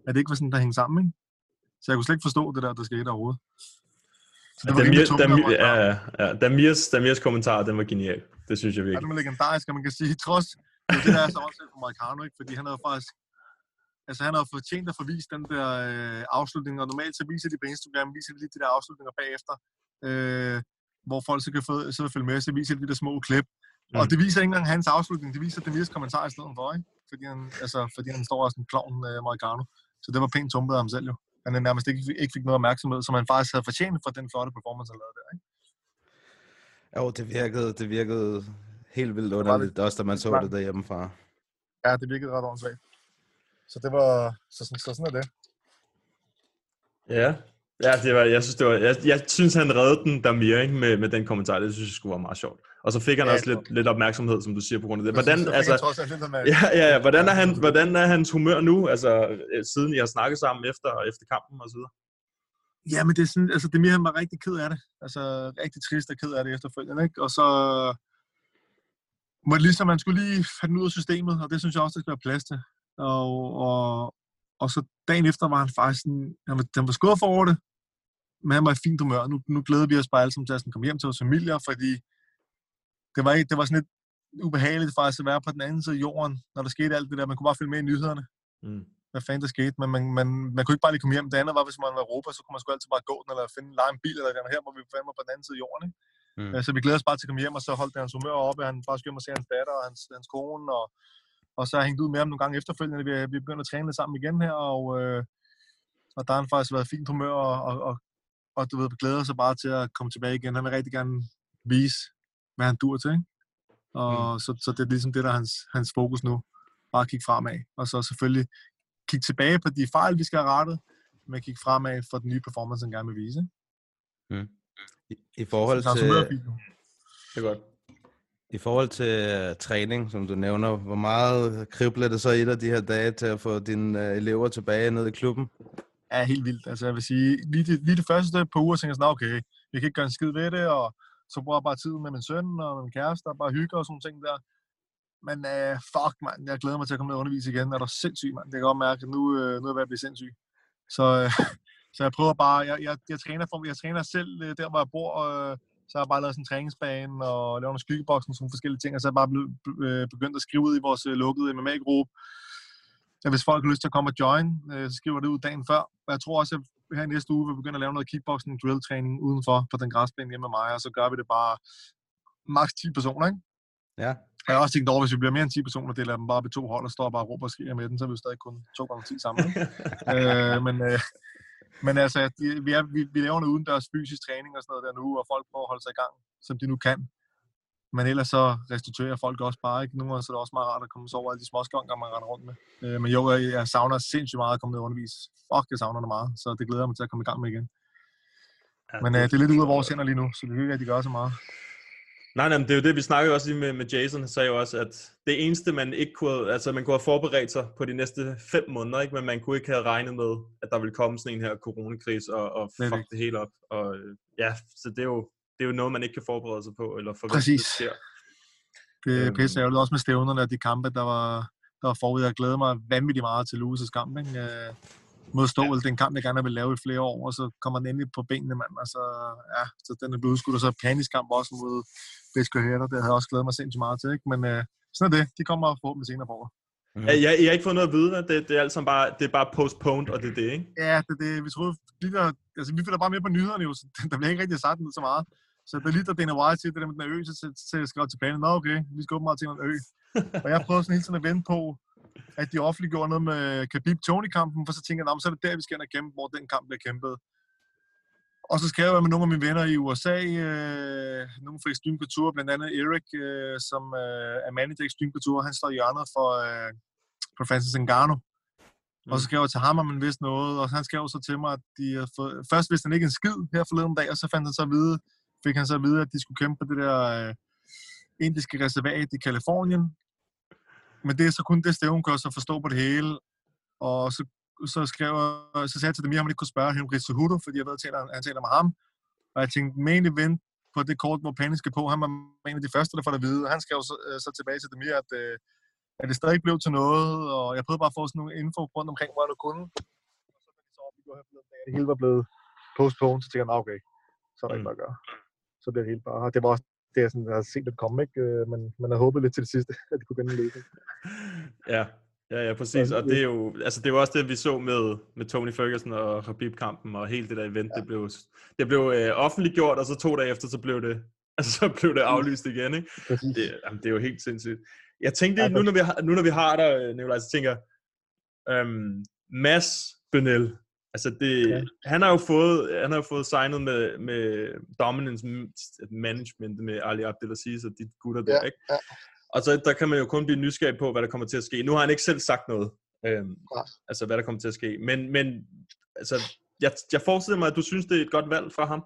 at det ikke var sådan, der hængte sammen. Ikke? Så jeg kunne slet ikke forstå det der, der skete overhovedet. Så det var Damir, tungt, Damir, ja, ja, ja. Damirs, Damirs kommentar, den var genial. Det synes jeg Ja, virkelig. det var legendarisk, og man kan sige, trods det, det der er så også for Marcano, ikke? fordi han havde faktisk altså han havde fortjent at forvise den der øh, afslutning, og normalt så viser de på Instagram, viser de lige de der afslutninger bagefter, øh, hvor folk så kan få, sidde og følge med, så viser de de der små klip. Mm. Og det viser ikke engang hans afslutning, det viser Demirs kommentar i stedet for, ikke? Fordi han, altså, fordi han står også en klovn, øh, Marcano. Så det var pænt tumpet af ham selv jo. Han nærmest ikke, ikke fik noget opmærksomhed, som han faktisk havde fortjent for den flotte performance, han lavede der, ikke? Jo, det virkede, det virkede helt vildt underligt, også da man så det derhjemmefra. Ja, det virkede ret åndssvagt. Så det var, så, så, så sådan er det. Ja, ja det var, jeg, synes, det var, jeg, jeg synes, han reddede den Damir ikke, med, med den kommentar. Det synes jeg skulle være meget sjovt. Og så fik han Ja, også det lidt, lidt opmærksomhed, som du siger, på grund af det. Hvordan, han altså, ja, ja, ja, hvordan, er han, hvordan er hans humør nu, altså, øh, siden I har snakket sammen efter, efter kampen og så videre? Ja, men det er sådan, altså Demir han var rigtig ked af det. Altså rigtig trist og ked af det efterfølgende, ikke? Og så var det ligesom, man skulle lige have den ud af systemet, og det synes jeg også, der skal være plads til. Og, og, og så dagen efter var han faktisk sådan, han var, han var skuffet over det, men han var i fint humør. Nu, nu glæder vi os bare alle sammen til at sådan komme hjem til vores familier, fordi det var, det var sådan lidt ubehageligt faktisk at være på den anden side af jorden, når der skete alt det der. Man kunne bare følge med i nyhederne Mm. hvad fanden der skete, men man, man, man kunne ikke bare lige komme hjem. Det andet var, hvis man var i Europa, så kunne man sgu altid bare gå den, eller finde lege en bil, eller den her, hvor vi fandme var på den anden side af jorden. Ikke? Mm. Mm. Så vi glæder os bare til at komme hjem, og så holdt det hans humør oppe. Han bare skulle hjem og se hans datter og hans, hans kone, og, og så har jeg hængt ud med ham nogle gange efterfølgende. Vi, vi begynder at træne lidt sammen igen her, og, øh, og der har han faktisk været fint humør, og, og, og og du ved, glæder sig bare til at komme tilbage igen. Han vil rigtig gerne vise, hvad han dur til. Ikke? Og mm. så, så det er ligesom det, der er hans, hans fokus nu. Bare kigge fremad. Og så selvfølgelig kigge tilbage på de fejl, vi skal have rettet, men kigge fremad for den nye performance, han gerne vil vise. Mm. I, I forhold er til... Det er godt. I forhold til uh, træning, som du nævner, hvor meget kribler det så i dig de her dage til at få dine uh, elever tilbage ned i klubben? er helt vildt. Altså, jeg vil sige, lige det, lige det første par uger, tænker jeg sådan, okay, vi kan ikke gøre en skid ved det, og så bruger jeg bare tid med min søn og min kæreste, og bare hygge og sådan ting der. Men uh, fuck, mand, jeg glæder mig til at komme ned og undervise igen. Er du sindssyg, mand? Det kan godt mærke, at nu, uh, nu er jeg ved at blive sindssyg. Så, uh, så jeg prøver bare, jeg, jeg, jeg, træner, for, jeg træner selv uh, der, hvor jeg bor, uh, så har jeg bare lavet sådan en træningsbane og lavet nogle skyggeboksen og sådan nogle forskellige ting, og så er jeg bare øh, begyndt at skrive ud i vores øh, lukkede MMA-gruppe, Ja, hvis folk har lyst til at komme og join, øh, så skriver det ud dagen før. Og jeg tror også, at her i næste uge vil begynde at lave noget kickboxing drill-træning udenfor på den græsplæne hjemme med mig, og så gør vi det bare maks 10 personer, ikke? Ja. Jeg har også tænkt over, hvis vi bliver mere end 10 personer, deler dem bare i to hold og står bare og råber og skriger med den, så er vi jo stadig kun 2 gange 10 sammen. Øh, men, øh, men altså, vi, er, vi, vi laver noget udendørs fysisk træning og sådan noget der nu, og folk prøver at holde sig i gang, som de nu kan. Men ellers så restituerer folk også bare, ikke? Så er det også meget rart at komme så over alle de småskonker, man render rundt med. Øh, men jo, jeg, jeg savner sindssygt meget at komme ned og undervise. Fuck, jeg savner det meget, så det glæder jeg mig til at komme i gang med igen. Ja, Men øh, det er lidt ude af vores hænder lige nu, så det kan ikke rigtig gøre så meget. Nej, nej, men det er jo det, vi snakkede også lige med, med Jason. Han sagde jo også, at det eneste, man ikke kunne, altså man kunne have forberedt sig på de næste fem måneder, ikke? men man kunne ikke have regnet med, at der ville komme sådan en her coronakris og, og fuck det. det hele op. Og øh, ja, så det er jo, det er jo noget, man ikke kan forberede sig på, eller forvente, Præcis. det sker. Det er Øhm. pisse ærgerligt, også med stævnerne og de kampe, der var, der var forud. Jeg glæder mig vanvittigt meget til Louis' kamp. Ikke? Mod Stål, det er en kamp, jeg gerne vil lave i flere år, og så kommer den endelig på benene, mand. Altså, ja, så den er blevet udskudt, og så Panis kamp også mod Besko Herter. Det havde jeg også glædet mig sindssygt meget til, ikke? Men øh, sådan er det. De kommer forhåbentlig senere på året. Ja, jeg, jeg har ikke fået noget at vide, det, det er alt sammen bare, det er bare postponed, og det er det, ikke? Ja, det, er det, vi troede, lige der, altså, vi følger bare med på nyhederne jo, så der bliver ikke rigtig sagt noget så meget. Så det er lige, da Dana White siger det der med den ø, så, så, så jeg skrev tilbage, nå okay, vi skal åbenbart til en ø. og jeg prøvede sådan hele tiden at vente på, at de offentliggjorde noget med Khabib Tony-kampen, for så tænkte jeg, så er det der, vi skal ind og kæmpe, hvor den kamp bliver kæmpet. Og så skrev jeg med nogle af mine venner i USA, øh, nogle fra Extreme Couture, blandt andet Erik, øh, som øh, er manager i Extreme Couture, han står i hjørnet for, øh, for Francis Ngannou. Og så skrev jeg til ham, om han vidste noget, og han skrev så til mig, at de havde fået... først vidste han ikke en skid her forleden dag, og så fandt han så at vide, fik han så at vide, at de skulle kæmpe på det der øh, indiske reservat i Kalifornien. Men det er så kun det kan jeg så forstå på det hele. Og så, så, skrev jeg, så sagde jeg til dem, at man ikke kunne spørge Henry Cejudo, fordi jeg ved, at han, han taler med ham. Og jeg tænkte, men vente på det kort, hvor Panis skal på. Han var en af de første, der får det at vide. Han skrev så, øh, så tilbage til Demir, at, øh, at det stadig blev til noget. Og jeg prøvede bare at få sådan nogle info rundt omkring, hvor jeg nu kunne. Og så da de så dag, at det hele var blevet postponed, så tænkte jeg, "Nå, okay, så er der ikke noget at gøre. Så det hele bare... Det var også det, jeg, sådan, jeg havde set det komme, ikke? Øh, Men man havde håbet lidt til det sidste, at de kunne en løsning. Ja, ja, ja, præcis. Og det er jo, altså det er jo også det, vi så med, med Tony Ferguson og Khabib-kampen, og hele det der event, ja. det blev, det blev øh, offentliggjort, og så to dage efter, så blev det, altså, så blev det aflyst igen, ikke? Præcis. Det, jamen, det er jo helt sindssygt. Jeg tænkte, Ja, nu når vi har, nu når vi har dig, Nikolaj, så tænker øhm, Mads Benel, altså det, Ja. ja. han har jo fået, han har jo fået signet med, med Dominance Management med Ali Abdelaziz og de gutter der, Ja, ikke? ja. Og så der kan man jo kun blive nysgerrig på, hvad der kommer til at ske. Nu har han ikke selv sagt noget, øhm, Nej. altså hvad der kommer til at ske. Men, men altså, jeg, jeg forestiller mig, at du synes, det er et godt valg for ham.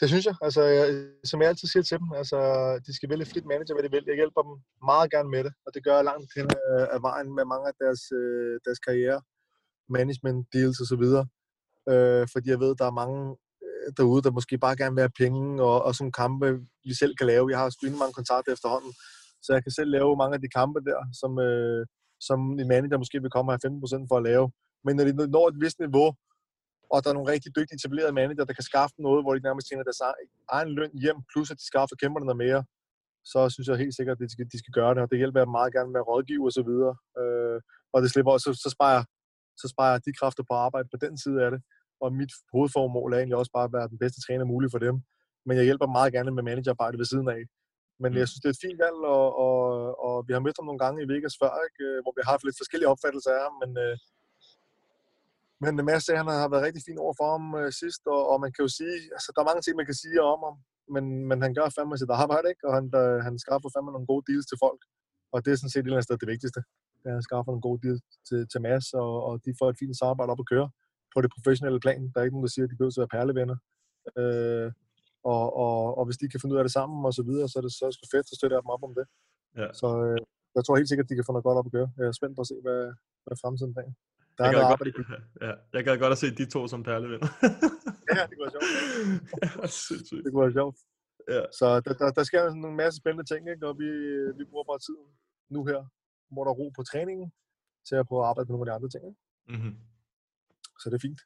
Det synes jeg. Altså, jeg, som jeg altid siger til dem, altså, de skal vælge frit manager, hvad de vil. Jeg hjælper dem meget gerne med det, og det gør jeg langt hen af, af vejen med mange af deres, øh, deres karriere, management deals og så videre. Øh, fordi jeg ved, der er mange øh, derude, der måske bare gerne vil have penge og, og sådan kampe, vi selv kan lave. Jeg har sgu mange kontakter efterhånden, så jeg kan selv lave mange af de kampe der, som, øh, som en manager måske vil komme og have 15% for at lave. Men når de når et vist niveau, og der er nogle rigtig dygtige etablerede manager, der kan skaffe noget, hvor de nærmest tjener deres egen løn hjem, plus at de skaffer kæmperne noget mere, så synes jeg helt sikkert, at de skal, de skal gøre det, og det hjælper jeg meget gerne med at rådgive og så videre. Øh, og det slipper også, så, så, sparer, jeg- så sparer jeg de kræfter på arbejde på den side af det, og mit hovedformål er egentlig også bare at være den bedste træner mulig for dem. Men jeg hjælper meget gerne med managerarbejde ved siden af. Men jeg synes, det er et fint valg, og, og, og vi har mødt ham nogle gange i Vegas før, ikke? øh, hvor vi har haft lidt forskellige opfattelser af ham, men, øh, Men Mads sagde, at han har været rigtig fin over for ham øh, sidst, og, og, man kan jo sige, altså der er mange ting, man kan sige om ham, men, men han gør fandme sit arbejde, ikke? Og han, der, han skaffer fandme nogle gode deals til folk. Og det er sådan set et eller andet sted det vigtigste. Er, at han skaffer nogle gode deals til, til Mads, og, og de får et fint samarbejde op at køre på det professionelle plan. Der er ikke nogen, der siger, at de behøver at være perlevenner. Øh, og, og, og hvis de kan finde ud af det sammen og så videre, så er det så sgu fedt, så støtter jeg dem op om det. Ja. Så øh, jeg tror helt sikkert, at de kan få noget godt op at køre. Jeg er spændt på at se, hvad, hvad fremtiden bringer. Der er Jeg gad, godt, ja, jeg gad godt at se de to som perlevenner. Ja, det kunne være sjovt. ja. Det kunne være sjovt. Ja. Så der, der, der sker en masse spændende ting, ikke? og vi, vi bruger bare tiden nu her, hvor der er ro på træningen, til at prøve at arbejde med nogle af de andre ting. Mm-hmm. Så det er fint.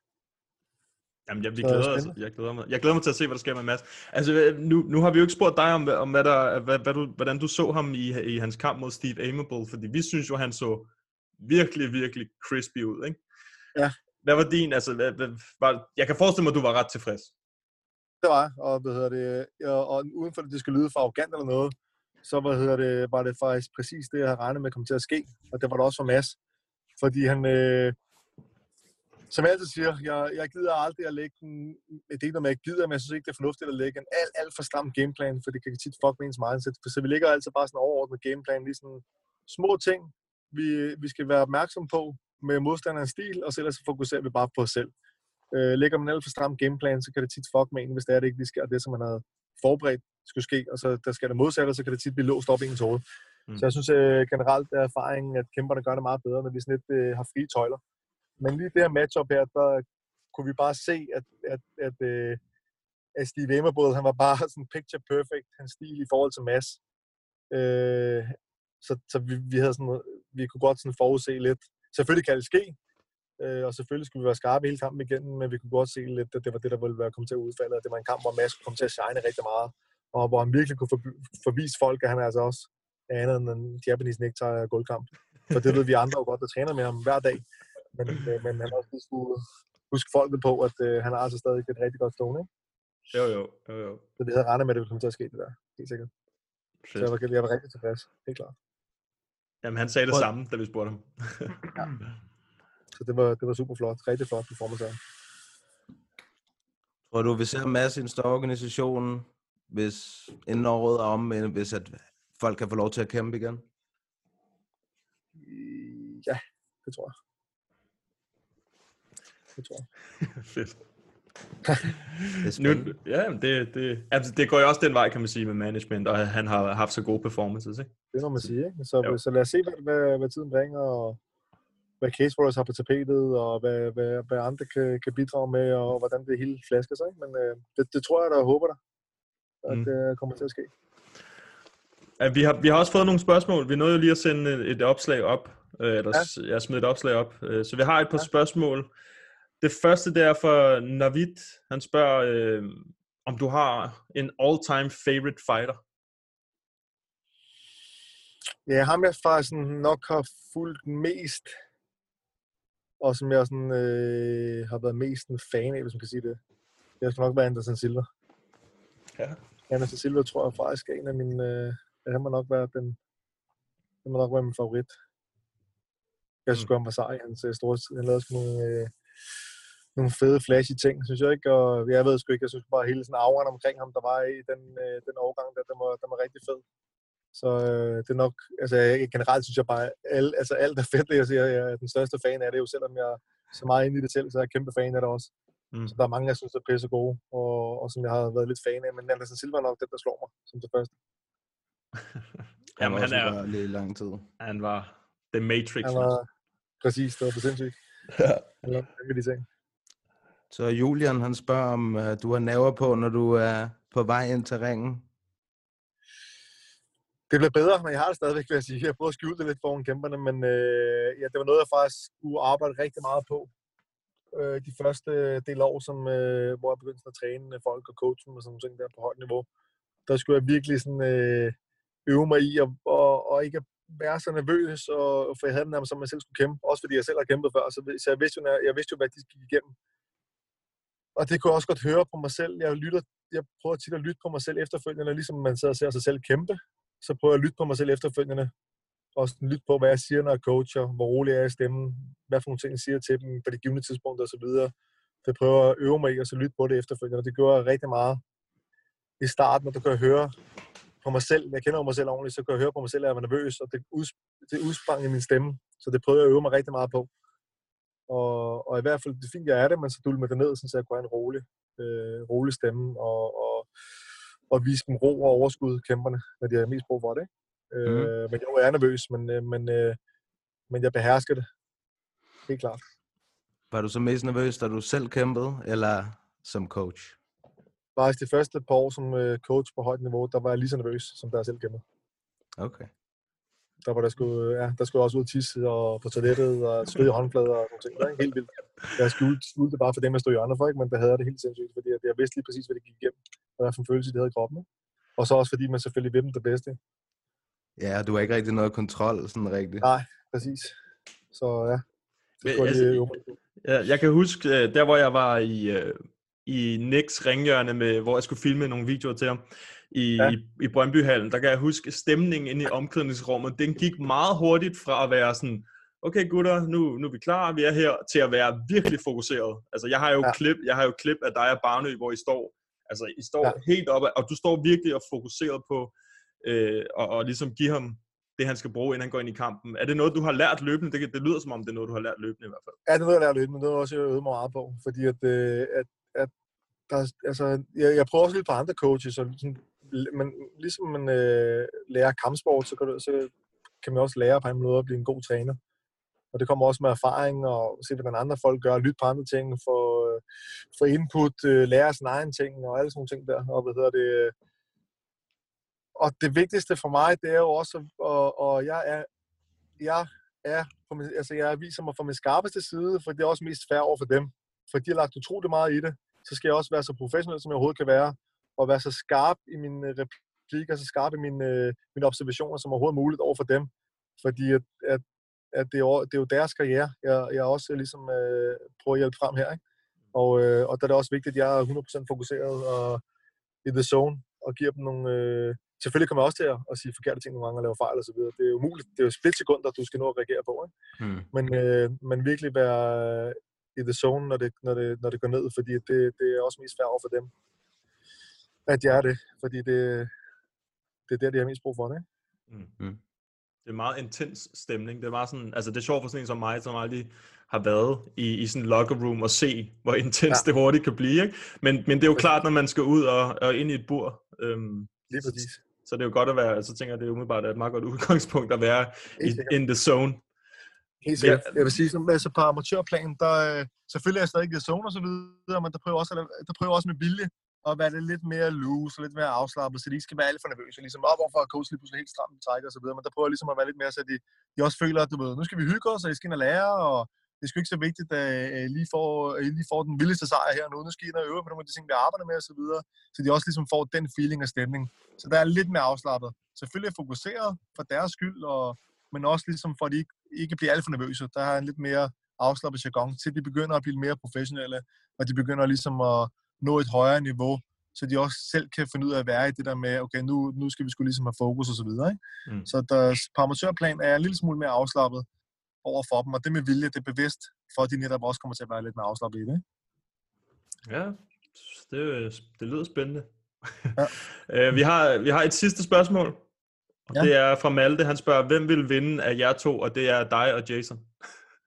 Jamen, jeg, vi glæder os. Jeg glæder, mig. jeg glæder mig til at se, hvad der sker med Mads. Altså, øh, nu, nu har vi jo ikke spurgt dig om, om hvad der, hvad, hvad du, hvordan du så ham i, i hans kamp mod Steve Amable, fordi vi synes jo, han så virkelig, virkelig crispy ud, ikke? Ja. Hvad var din, altså, hvad, hvad, var, jeg kan forestille mig, at du var ret tilfreds. Det var og, hvad hedder det, og, og uden for at det skulle lyde for arrogant eller noget, så hvad hedder det, var det faktisk præcis det, jeg havde regnet med kom til at ske, og det var det også for Mads. Fordi han, øh, som jeg altid siger, jeg, jeg gider aldrig at lægge en, det er ikke noget med, jeg gider, men jeg synes ikke, det er fornuftigt at lægge en alt, alt for stram gameplan, for det kan tit fuck med ens mindset. Så vi ligger altid bare sådan overordnet gameplan, lige sådan små ting, vi, vi skal være opmærksom på med modstanderens stil, og så ellers fokuserer vi bare på os selv. Øh, lægger man alt for stram gameplan, så kan det tit fuck med en, hvis det er det ikke lige sker det, som man havde forberedt skulle ske, og så der skal det modsatte, så kan det tit blive låst op i ens hoved. Mm. Så jeg synes øh, generelt er erfaringen, at kæmperne gør det meget bedre, når de sådan lidt øh, har frie tøjler. Men lige det her matchup her, der kunne vi bare se, at, at, at, øh, at Steve Emmerbåd, han var bare sådan picture perfect, hans stil i forhold til Mads. Øh, så så vi, vi, havde sådan, vi kunne godt sådan forudse lidt. Selvfølgelig kan det ske, øh, og selvfølgelig skulle vi være skarpe hele kampen igennem, men vi kunne godt se lidt, at det var det, der ville være kommet til at udfalde, og det var en kamp, hvor Mads kom til at shine rigtig meget, og hvor han virkelig kunne forvise folk, at han er altså også andet end en Japanese necktie guldkamp. For det ved vi andre jo godt, der træner med ham hver dag. Men, øh, men han også skulle huske folket på, at øh, han har altså stadig et rigtig godt stående. Ikke? Jo, jo, jo, jo. Så vi havde regnet med, at det ville komme til at ske det der. Helt sikkert. Så Fedt. jeg var, jeg var rigtig tilfreds. Helt klart. Jamen, han sagde det samme, da vi spurgte ham. Så det var, det var super flot. Rigtig flot performance af ham. Tror du, vi ser Mads i organisation, hvis inden året er om, men hvis at folk kan få lov til at kæmpe igen? Ja, det tror jeg. Det tror jeg. Fedt. Det Nu, ja, men det, det, altså, det går jo også den vej, kan man sige, med management, og han har haft så gode performances, ikke? Det må man sige. Ikke? Så, så lad os se, hvad, hvad, hvad tiden bringer, og hvad Case Warriors har på tapetet, og hvad, hvad, hvad andre kan, kan bidrage med, og hvordan det hele flasker sig. Ikke? Men øh, det, det tror jeg, der håber der, at Mm. det kommer til at ske. Ja, vi, har, vi har også fået nogle spørgsmål. Vi nåede jo lige at sende et, et opslag op, øh, eller ja. jeg smed et opslag op. Øh, så vi har et par ja. spørgsmål. Det første der er for Navid. Han spørger, øh, om du har en all-time favorite fighter. Ja, ham jeg faktisk nok har fulgt mest, og som jeg sådan, øh, har været mest en fan af, hvis man kan sige det. Det skal nok være Anderson Silva. Ja. Anderson Silva tror jeg faktisk er en af mine... Øh, han må nok være den... Han må nok være min favorit. Jeg synes, mm. han var sej. Hans øh, store, han lavede sgu nogle, øh, nogle fede, flashy ting, synes jeg ikke. Og jeg ved sgu ikke, jeg synes bare hele sådan auren omkring ham, der var i den, øh, den overgang, der, den var, den var rigtig fed. Så øh, det er nok, altså generelt synes jeg bare, al, altså alt er fedt, jeg siger, jeg er den største fan af det, jo selvom jeg er så meget inde i det selv, så er jeg kæmpe fan af det også. Mm. Så der er mange, jeg synes er pisse gode, og, og som jeg har været lidt fan af, men Anderson Silva er nok den, der slår mig som det første. Jamen, han også er, var lige lang tid. han var The Matrix. Han var præcis, det var for sindssygt. Ja. Han lavede vanvittige ting. Så Julian, han spørger, om uh, du har naver på, når du er på vej ind til ringen. Det bliver bedre, men jeg har det stadigvæk, vil jeg sige. Jeg prøver at skjule det lidt foran kæmperne, men øh, ja, det var noget, jeg faktisk skulle arbejde rigtig meget på. Øh, de første del år, som, øh, hvor jeg begyndte at træne øh, folk og coachen og sådan nogle ting der på højt niveau. Der skulle jeg virkelig sådan, øh, øve mig i at, og, og ikke at være så nervøs, og, for jeg havde den nærmest som jeg selv skulle kæmpe. Også fordi jeg selv har kæmpet før, så, så jeg, vidste jo, jeg, jeg vidste jo, hvad de gik igennem. Og det kunne jeg også godt høre på mig selv. Jeg, lytter, jeg prøver tit at lytte på mig selv efterfølgende, ligesom man sidder og ser sig selv kæmpe så prøver jeg at lytte på mig selv efterfølgende og sådan lytte på, hvad jeg siger, når jeg coacher, hvor rolig jeg er i stemmen, hvad for nogle ting jeg siger til dem på de givende tidspunkter osv. Jeg prøver at øve mig i, og så lytte på det efterfølgende. Og det gør jeg rigtig meget i starten, når du kan høre på mig selv, jeg kender mig selv ordentligt, så kan jeg høre på mig selv, at jeg er nervøs, og det, det udsprang i min stemme. Så det prøver jeg at øve mig rigtig meget på. Og, og i hvert fald, det er fint, jeg er det, men så dulmer det ned, så jeg kunne have en rolig, øh, rolig stemme, og, og, og vise dem ro og overskud, kæmperne, når de har mest brug for det. Ikke? Øh, men jo, jeg er nervøs, men, øh, men, øh, men jeg behersker det. Helt klart. Var du så mest nervøs, da du selv kæmpede, eller som coach? Faktisk de første par år som øh, coach på højt niveau, der var jeg lige så nervøs, som da jeg selv kæmpede. Okay. Der var der skulle, ja, der skulle jeg også ud og tisse og på toilettet og svede i håndflader og sådan ting. Det var helt vildt. Jeg skjulte, skjulte det bare for dem, jeg stod i andre for, ikke? men der havde jeg det helt sindssygt, fordi at jeg vidste lige præcis, hvad det gik igennem, og hvad for en følelse, det havde i kroppen. Ikke? Og så også fordi man selvfølgelig vil dem det bedste. Ja, du har ikke rigtig noget kontrol, sådan rigtigt. Nej, præcis. Så ja, det Men, jeg altså, på. Ja, jeg kan huske, øh, der hvor jeg var i, øh, i Nicks ringhjørne, med, hvor jeg skulle filme nogle videoer til ham, i, ja. i, i Brøndbyhallen, der kan jeg huske stemningen inde i omklædningsrummet, den gik meget hurtigt fra at være sådan, okay gutter, nu, nu er vi klar, vi er her, til at være virkelig fokuseret. Altså jeg har jo, ja. klip, jeg har jo klip af dig og Barnø, hvor I står, altså I står ja. helt oppe, og du står virkelig og fokuseret på, øh, og, og ligesom give ham det, han skal bruge, inden han går ind i kampen. Er det noget, du har lært løbende? Det, det lyder som om, det er noget, du har lært løbende i hvert fald. Ja, det er noget, jeg lærer lidt, men det er også, jeg øvet mig meget på. Fordi at, øh, at, at der, altså, jeg, jeg prøver også lidt på andre coaches, så, sådan, men ligesom man øh, lærer kampsport, så kan, du, så kan man også lære på en måde at blive en god træner. Og det kommer også med erfaring og se, hvordan andre folk gør, lytte på andre ting, få, øh, få input, øh, lære sine egne ting og alle sådan nogle ting der. Og hvad hedder det, øh, og det vigtigste for mig, det er jo også, og, og jeg er, jeg er, på min, altså jeg viser mig fra min skarpeste side, for det er også mest fair over for dem. For de har lagt utrolig meget i det, så skal jeg også være så professionel, som jeg overhovedet kan være, og være så skarp i mine øh, replikker, så skarp i mine, øh, mine observationer, som overhovedet muligt over for dem. Fordi at, at, at det, er jo, det er jo deres karriere, jeg, jeg også ligesom øh, prøver at hjælpe frem her. Ikke? Og, øh, og der er det også vigtigt, at jeg er 100% fokuseret og i the zone, og giver dem nogle... Øh, selvfølgelig kommer jeg også til at, at sige forkerte ting nogle gange og lave fejl og så videre. Det er jo umuligt. Det er jo splitsekunder, du skal nå at reagere på. Ikke? Hmm. Men, øh, men virkelig være i the zone, når det, når det, når det går ned, fordi det, det er også mest fair over for dem, at jeg er det. Fordi det, det er der, de har mest brug for det. Ikke? Mm. Mm. Det er meget intens stemning. Det er meget sådan, altså det er sjovt for sådan en som mig, som aldrig har været i, i sådan en locker room og se, hvor intens ja. det hurtigt kan blive. Ikke? Men, men det er jo klart, når man skal ud og, og ind i et bur. Øhm, Lige præcis. Så, det er jo godt at være, så tænker jeg, det er umiddelbart et meget godt udgangspunkt at være i, in the zone. Helt sikkert. Jeg vil sige, som, altså på amatørplan, der øh, selvfølgelig er jeg stadig i the zone og så videre, men der prøver også, der prøver også med vilje at være lidt- lidt mere loose og lidt mere afslappet, så de ikke skal være alt for nervøse. Ligesom, op hvorfor er coach lige pludselig helt stramt i træk og så videre, men der prøver jeg ligesom at være lidt mere, så de, de også føler, at du ved, nu skal vi hygge os, og I skal ind og lære, og det er sgu ikke så vigtigt, at I lige får, at I lige får den vildeste sejr her nu. Nu skal I ind og øve på nogle af de ting, vi arbejder med og så videre, så de også ligesom får den feeling og stemning. Så der er lidt mere afslappet. Selvfølgelig er fokuseret for deres skyld, og, men også ligesom for, at de ikke, ikke bliver alt for nervøse. Der er en lidt mere afslappet jargon, til de begynder at blive mere professionelle, og de begynder ligesom at nå et højere niveau, så de også selv kan finde ud af at være i det der med, okay, nu, nu skal vi skulle ligesom have fokus og så videre. Ikke? Mm. Så der, på amatørplan er jeg en lille smule mere afslappet over for dem, og det med vilje, det er bevidst, for at de netop også kommer til at være lidt mere afslappet i det. Ja, det, det lyder spændende. Ja. øh, vi, har, vi har et sidste spørgsmål, og Ja. det er fra Malte. Han spørger, hvem vil vinde af jer to, og det er dig og Jason.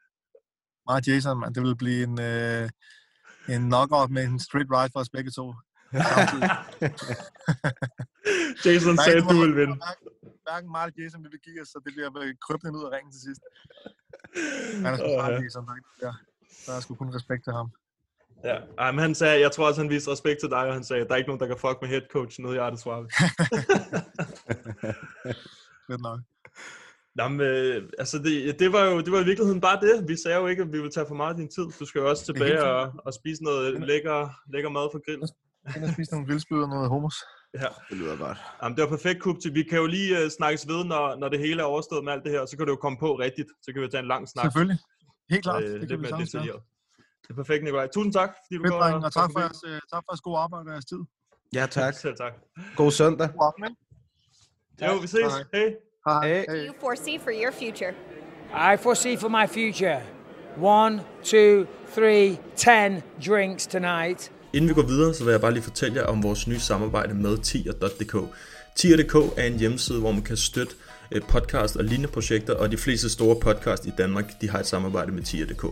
Mig og Jason, man, det vil blive en, øh, en knockout med en straight right for os begge to. Jason er sagde, at du vil vinde. Hverken eller Jason vil vi give os, så det bliver krybnet ud af ringen til sidst. Han er sgu smart, ja. Er, ikke- ja, der er sgu kun respekt til ham. Ja, Ej, men han sagde, jeg tror også, han viste respekt til dig, og han sagde, der er ikke nogen, der kan fuck med head coach nede i Arte Suave. Fedt nok. Nå, men, øh, altså det, det, var jo det var i virkeligheden bare det. Vi sagde jo ikke, at vi ville tage for meget af din tid. Du skal jo også tilbage og, og spise noget lækker, lækker mad fra grillen. Og spise nogle grillspyd og noget hummus. Ja. Det lyder godt. Jamen, det var perfekt, Kupti. Vi kan jo lige uh, snakkes ved, når, når det hele er overstået med alt det her, så kan du jo komme på rigtigt. Så kan vi tage en lang snak. Selvfølgelig. Helt klart. Øh, det lidt kan vi mere sagtens detaljeret. Det er perfekt, Nikolaj. Tusind tak, fordi du Fedt, kom drenge, og tak for, jeres, øh, tak for jeres gode arbejde og jeres tid. Ja, tak. Selv tak. God søndag. God aften? Jo, vi ses. Hej. Hej. Hej. do you foresee for your future? I foresee for my future one, two, three, ten drinks tonight. Inden vi går videre, så vil jeg bare lige fortælle jer om vores nye samarbejde med tier.dk. Tier.dk er en hjemmeside, hvor man kan støtte øh, podcast og lignende projekter, og de fleste store podcast i Danmark, de har et samarbejde med tier.dk.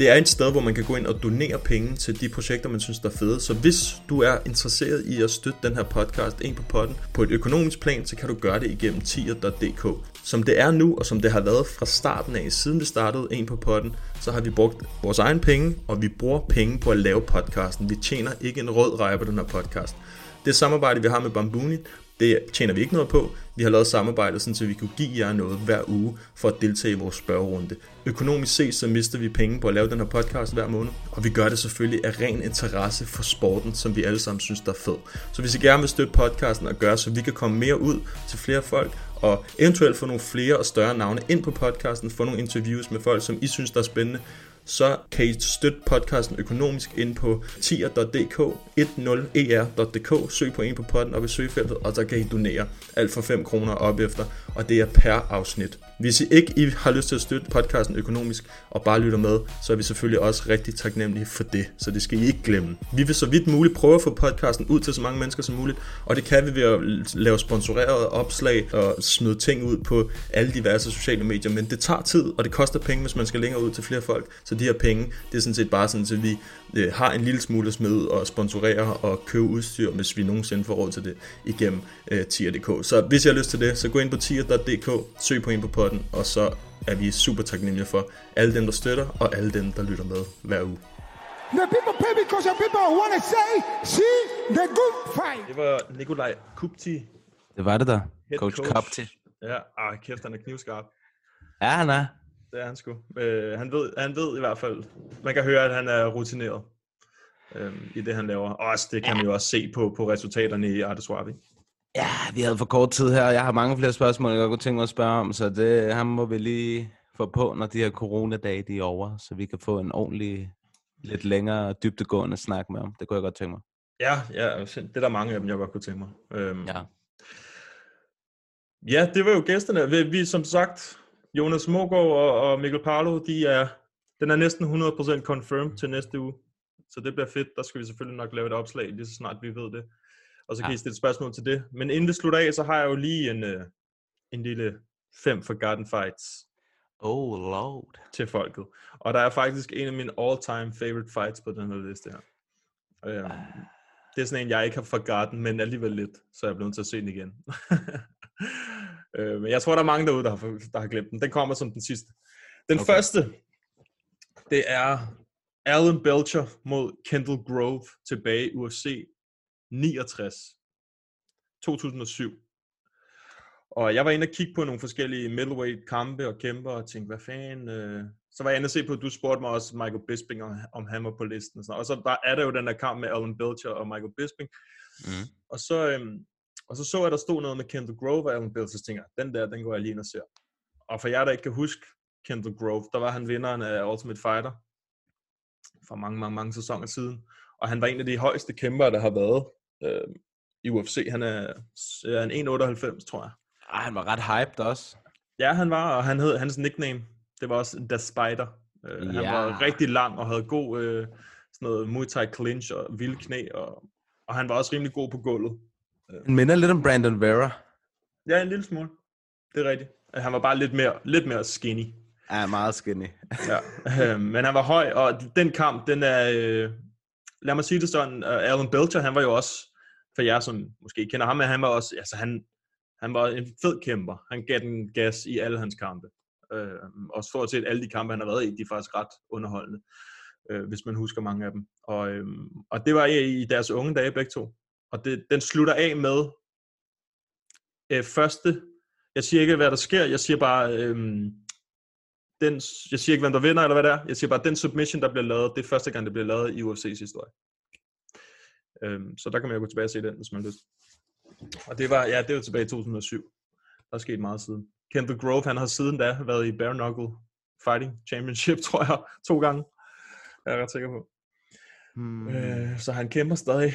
Det er et sted, hvor man kan gå ind og donere penge til de projekter, man synes, der er fede. Så hvis du er interesseret i at støtte den her podcast, ind på potten, på et økonomisk plan, så kan du gøre det igennem tier.dk. Som det er nu, og som det har været fra starten af, siden vi startede en på potten, så har vi brugt vores egen penge, og vi bruger penge på at lave podcasten. Vi tjener ikke en rød reje på den her podcast. Det samarbejde, vi har med Bambuni, det tjener vi ikke noget på. Vi har lavet samarbejdet, sådan, så vi kunne give jer noget hver uge for at deltage i vores spørgerunde. Økonomisk set, så mister vi penge på at lave den her podcast hver måned, og vi gør det selvfølgelig af ren interesse for sporten, som vi alle sammen synes, der er fed. Så hvis I gerne vil støtte podcasten og gøre, så vi kan komme mere ud til flere folk, og eventuelt få nogle flere og større navne ind på podcasten, få nogle interviews med folk, som I synes, der er spændende, så kan I støtte podcasten økonomisk ind på tier.dk, 10er.dk, søg på en på podden op i søgefeltet, og så kan I donere alt for 5 kroner op efter, og det er per afsnit. Hvis I ikke I har lyst til at støtte podcasten økonomisk og bare lytter med, så er vi selvfølgelig også rigtig taknemmelige for det, så det skal I ikke glemme. Vi vil så vidt muligt prøve at få podcasten ud til så mange mennesker som muligt, og det kan vi ved at lave sponsorerede opslag og smide ting ud på alle diverse sociale medier, men det tager tid, og det koster penge, hvis man skal længere ud til flere folk, så de her penge, det er sådan set bare sådan, at vi øh, har en lille smule at smide og sponsorere og købe udstyr, hvis vi nogensinde får råd til det igennem øh, tier.dk. Så hvis I har lyst til det, så gå ind på tier.dk, søg på en på potten, og så er vi super taknemmelige for alle dem, der støtter, og alle dem, der lytter med hver uge. The people pay because the people want to say, see the good fight. Det var Nikolaj Kupti, Det var det der. head Coach, coach. Kopti. Ja, ah, kæft, han er knivskarp. Ja, han er. Det er han sgu. Øh, han, ved, han ved i hvert fald, man kan høre, at han er rutineret øh, i det, han laver. Og også, det kan man jo også se på, på resultaterne i Arte. Ja, vi havde for kort tid her, og jeg har mange flere spørgsmål, jeg godt kunne tænke mig at spørge om, så det, ham må vi lige få på, når de her coronadage de er over, så vi kan få en ordentlig, lidt længere dybtegående snak med ham. Det kunne jeg godt tænke mig. Ja, ja, det er der mange af dem, jeg godt kunne tænke mig. Øhm, Ja. Ja, det var jo gæsterne. Vi, vi som sagt, Jonas Mogård og, og Mikkel Parlo, de er, den er næsten 100% confirmed til næste uge. Så det bliver fedt. Der skal vi selvfølgelig nok lave et opslag, lige så snart vi ved det. Og så kan Ja. I stille spørgsmål til det. Men inden vi slutter af, så har jeg jo lige en, øh, en lille fem Forgotten Fights Oh lord. til folket. Og der er faktisk en af mine all-time favorite fights på den her liste her. Øhm, det er sådan en, jeg ikke har forgotten, men alligevel lidt, så jeg er blevet nødt til at se den igen. øh, men jeg tror, der er mange derude, der har, der har glemt den. Den kommer som den sidste. Den Okay. første, det er Alan Belcher mod Kendall Grove tilbage i UFC 69. 2007. Og jeg var inde og kigge på nogle forskellige middleweight kampe og kæmper og tænkte, hvad fanden... Øh... Så var jeg inde og se på, at du spurgte mig også Michael Bisping, om, om han var på listen. Og, sådan. og så der er der jo den der kamp med Alan Belcher og Michael Bisping. Mm. Og så, øhm, og så så jeg, der stod noget med Kendall Grove og Alan Belcher, så tænker jeg, den der, den går jeg lige ind og ser. Og for jer, der ikke kan huske Kendall Grove, der var han vinderen af Ultimate Fighter for mange, mange, mange sæsoner siden. Og han var en af de højeste kæmpere, der har været øh, i UFC. Han er, er en 1,98, tror jeg. Ej, han var ret hyped også. Ja, han var, og han hed, hans nickname, det var også The Spider. Han Ja. var rigtig lang og havde god øh, sådan noget Muay Thai clinch og vilde knæ, og, og han var også rimelig god på gulvet. Han minder lidt om Brandon Vera. Ja, en lille smule. Det er rigtigt. Øh, Han var bare lidt mere, lidt mere skinny. Ja, meget skinny. Ja. øh, men han var høj, og den kamp, den er... Øh, lad mig sige det sådan, uh, Alan Belcher, han var jo også, for jer som måske kender ham, men han var også, altså han, han var en fed kæmper. Han gav den gas i alle hans kampe. Øh, og stort set alle de kampe, han har været i, de er faktisk ret underholdende, øh, hvis man husker mange af dem. Og, øh, og det var i, i deres unge dage begge to. Og det, den slutter af med øh, første, jeg siger ikke, hvad der sker, jeg siger bare, øh, den, jeg siger ikke, hvem der vinder, eller hvad det er. Jeg siger bare, den submission, der bliver lavet, det er første gang, det bliver lavet i UFC's historie. Øhm, så der kan man jo gå tilbage og se den, hvis man har lyst. Og det var, ja, det var tilbage i 2007. Der er sket meget siden. Kendall Grove, han har siden da været i Bare Knuckle Fighting Championship, tror jeg, to gange. Jeg er ret sikker på. Hmm. Øh, så han kæmper stadig.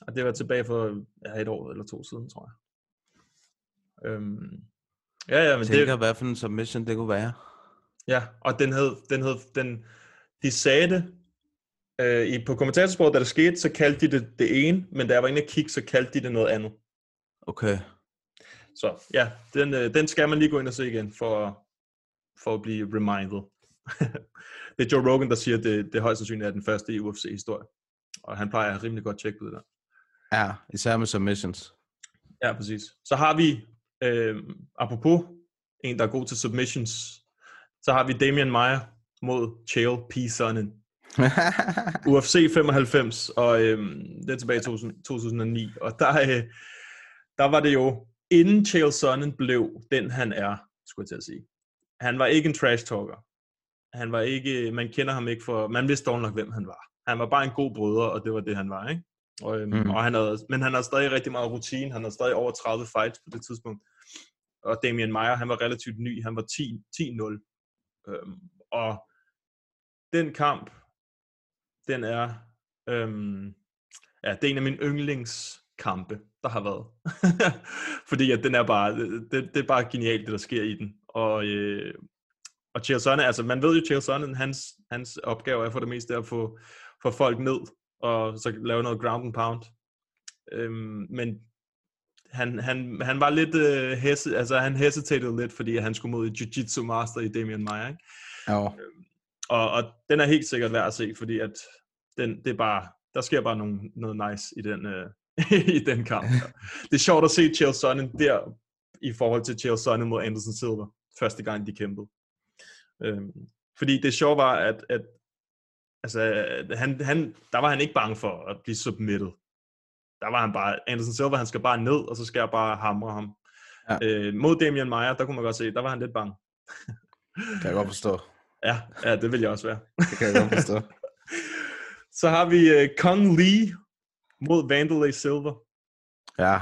Og det var tilbage for ja, et år eller to siden, tror jeg. Øhm, Ja, ja, men tænker, det, hvad for en submission det kunne være. ja, og den hed, den hed, den, de sagde det, øh, i, på kommentatorsporet, da det skete, så kaldte de det det ene, men da jeg var inde og kigge, så kaldte de det noget andet. Okay. Så ja, den, øh, den skal man lige gå ind og se igen, for, for at blive reminded. det er Joe Rogan, der siger, at det, det højst sandsynligt er den første i UFC-historie. Og han plejer at have rimelig godt tjek på det der. Ja, især med submissions. Ja, præcis. Så har vi, øh, apropos en, der er god til submissions, så har vi Damian Maia mod Chael P. Sonnen. UFC 95, og øh, det er tilbage i 2000, 2009. Og der, øh, der var det jo, inden Chael Sonnen blev den, han er, skulle jeg til at sige. Han var ikke en trash talker. Han var ikke, man kender ham ikke for, man vidste dog nok, hvem han var. Han var bare en god bryder, og det var det, han var, ikke? Og, øhm, Mm. og han havde, men han havde stadig rigtig meget rutine. Han havde stadig over 30 fights på det tidspunkt. Og Damian Meyer, han var relativt ny. Han var 10 10-0. Øhm, og den kamp, den er, øhm, ja, det er en af mine yndlingskampe, der har været. Fordi at den er bare, det, det er bare genialt, det der sker i den. Og, øh, og Chael Sonnen, altså man ved jo, Chael Sonnen, hans, hans opgave er for det meste at få, få folk ned, og så lave noget ground and pound. Øhm, men han, han, han var lidt øh, hesi, altså han hesitated lidt, fordi han skulle mod Jiu-Jitsu master i Damian Maia, ikke? Ja. Og, og den er helt sikkert værd at se, fordi at den, det er bare, der sker bare nogle, noget nice i den, øh, i den kamp. Det er sjovt at se Chael Sonnen der, i forhold til Chael Sonnen mod Anderson Silva, første gang de kæmpede. Øhm, fordi det sjove var, at, at altså, han, han, der var han ikke bange for at blive submitted. Der var han bare, Anderson Silva, han skal bare ned, og så skal jeg bare hamre ham. Ja. Øh, mod Damian Meyer, der kunne man godt se, der var han lidt bange. Kan jeg godt forstå. Ja, ja det vil jeg også være. Det kan jeg godt forstå. Så har vi uh, Kong Lee mod Vandalay Silva. Ja.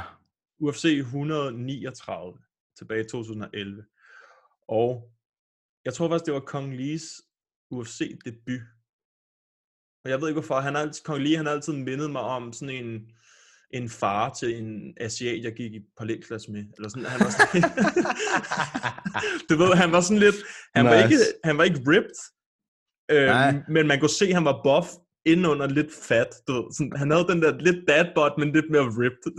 UFC 139 tilbage i 2011. Og jeg tror faktisk, det var Kong Lees UFC-debut. Og jeg ved ikke hvorfor. Han har altid, Kong Lee han har altid mindet mig om sådan en, en far til en asiat, jeg gik i parallelklasse med. Eller sådan, han var sådan, du ved, han var sådan lidt, han, nice. var, ikke, han var ikke ripped, Nej. øhm, men man kunne se, at han var buff indenunder lidt fat. Du ved, sådan, han havde den der lidt dad bod, men lidt mere ripped.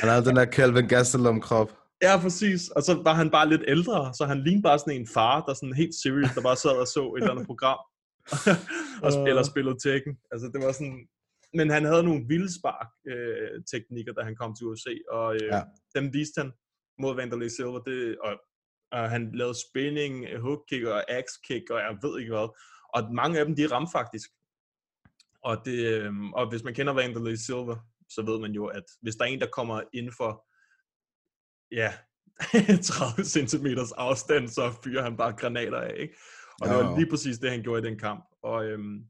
Han havde den der Calvin Gastelum-krop. Ja, præcis. Og så var han bare lidt ældre, så han lignede bare sådan en far, der sådan helt serious, der bare sad og så et eller andet program. og spiller spillet Tekken. Altså, det var sådan... Men han havde nogle vildspark øh, teknikker, da han kom til USA, og øh, Ja. ja. dem viste han mod Vanderlei Silva, det, og, og han lavede spinning, hook kick og axe kick, og jeg ved ikke hvad. Og mange af dem, de ramte faktisk. Og, det, øh, og hvis man kender Vanderlei Silva, så ved man jo, at hvis der er en, der kommer inden for ja, 30 cm afstand, så fyrer han bare granater af, ikke? Og det var lige præcis det, han gjorde i den kamp. Og øhm,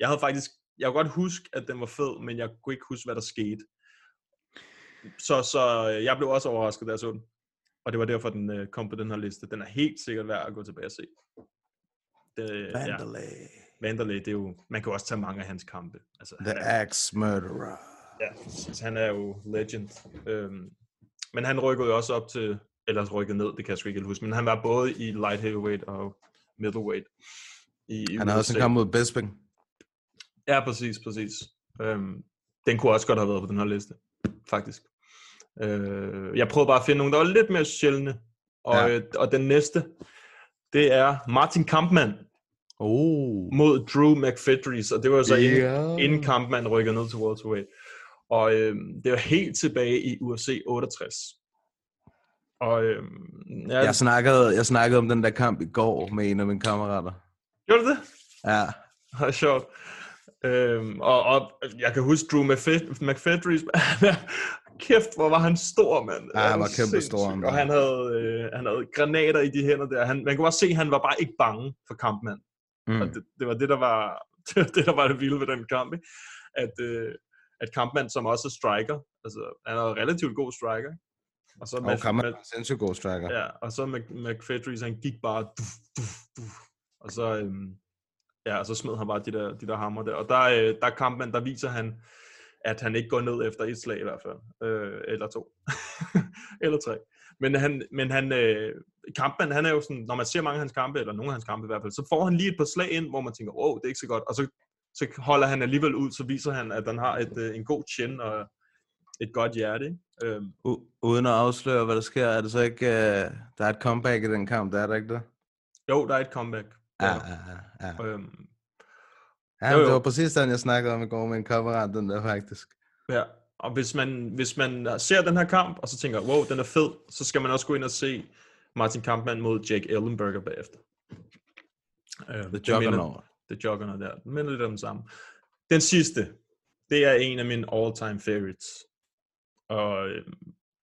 jeg havde faktisk, jeg kunne godt huske, at den var fed, men jeg kunne ikke huske, hvad der skete. Så, så øh, jeg blev også overrasket, da jeg så den. Og det var derfor, den øh, kom på den her liste. Den er helt sikkert værd at gå tilbage og se. Det, Vandalay. Ja. Vandalay, det er jo, man kan også tage mange af hans kampe. Altså, The Axe Murderer. Ja, præcis. Han er jo legend. Øhm, men han rykkede jo også op til, eller rykkede ned, det kan jeg sgu ikke huske, men han var både i light heavyweight og middleweight. I, i Han har også en kamp mod Bisping. Ja, præcis, præcis. Øhm, den kunne også godt have været på den her liste, faktisk. Øh, jeg prøvede bare at finde nogle, der var lidt mere sjældne. Og, Ja. øh, og den næste, det er Martin Kampmann oh. mod Drew McFedries, og det var jo så inden, Ja. inden Kampmann rykkede ned til welterweight. Og øh, det var helt tilbage i UFC 68. Og øh, ja, Jeg snakkede, jeg snakkede om den der kamp i går med en af mine kammerater. gjorde du det? Ja. Det er sjovt. Øhm, og, og jeg kan huske Drew McFed- McFedries. Kæft, hvor var han stor, mand. Ja, han var kæmpe stor, var. Og han havde, øh, han havde granater i de hænder der. Han, man kunne også se, at han var bare ikke bange for kampmand. Mm. Og det, det, var det, der var det, var det, der var det vilde ved den kamp. Ikke? At, øh, at kampmand, som også er striker, altså han er en relativt god striker. Og så Og er en sindssygt god striker. Ja, og så Mc, McFedries, han gik bare duf, duf, duf, og så, øhm, ja, og så smed han bare de der, de der hammer der. Og der, øh, der kamp man, der viser han, at han ikke går ned efter et slag i hvert fald, øh, eller to. eller tre. Men han, men han, øh, kampmand, han er jo sådan, når man ser mange af hans kampe, eller nogle af hans kampe i hvert fald, så får han lige et par slag ind, hvor man tænker, wow, det er ikke så godt, og så, så holder han alligevel ud, så viser han, at han har et, øh, en god chin og et godt hjerte. Ikke? Øhm, U- uden at afsløre, hvad der sker, er det så ikke, uh, der er et comeback i den kamp, der er der ikke det? jo, der er et comeback. Ja, Ja. ja, ja. Øhm, ja jo, det jo. var præcis den, jeg snakkede om i går med en kammerat, den der faktisk. Ja, og hvis man, hvis man ser den her kamp, og så tænker, wow, den er fed, så skal man også gå ind og se Martin Kampmann mod Jake Ellenberger bagefter. Uh, The Juggernaut. The Juggernaut, der. Den minder lidt om den samme. Den sidste, det er en af mine all-time favorites. Og øh,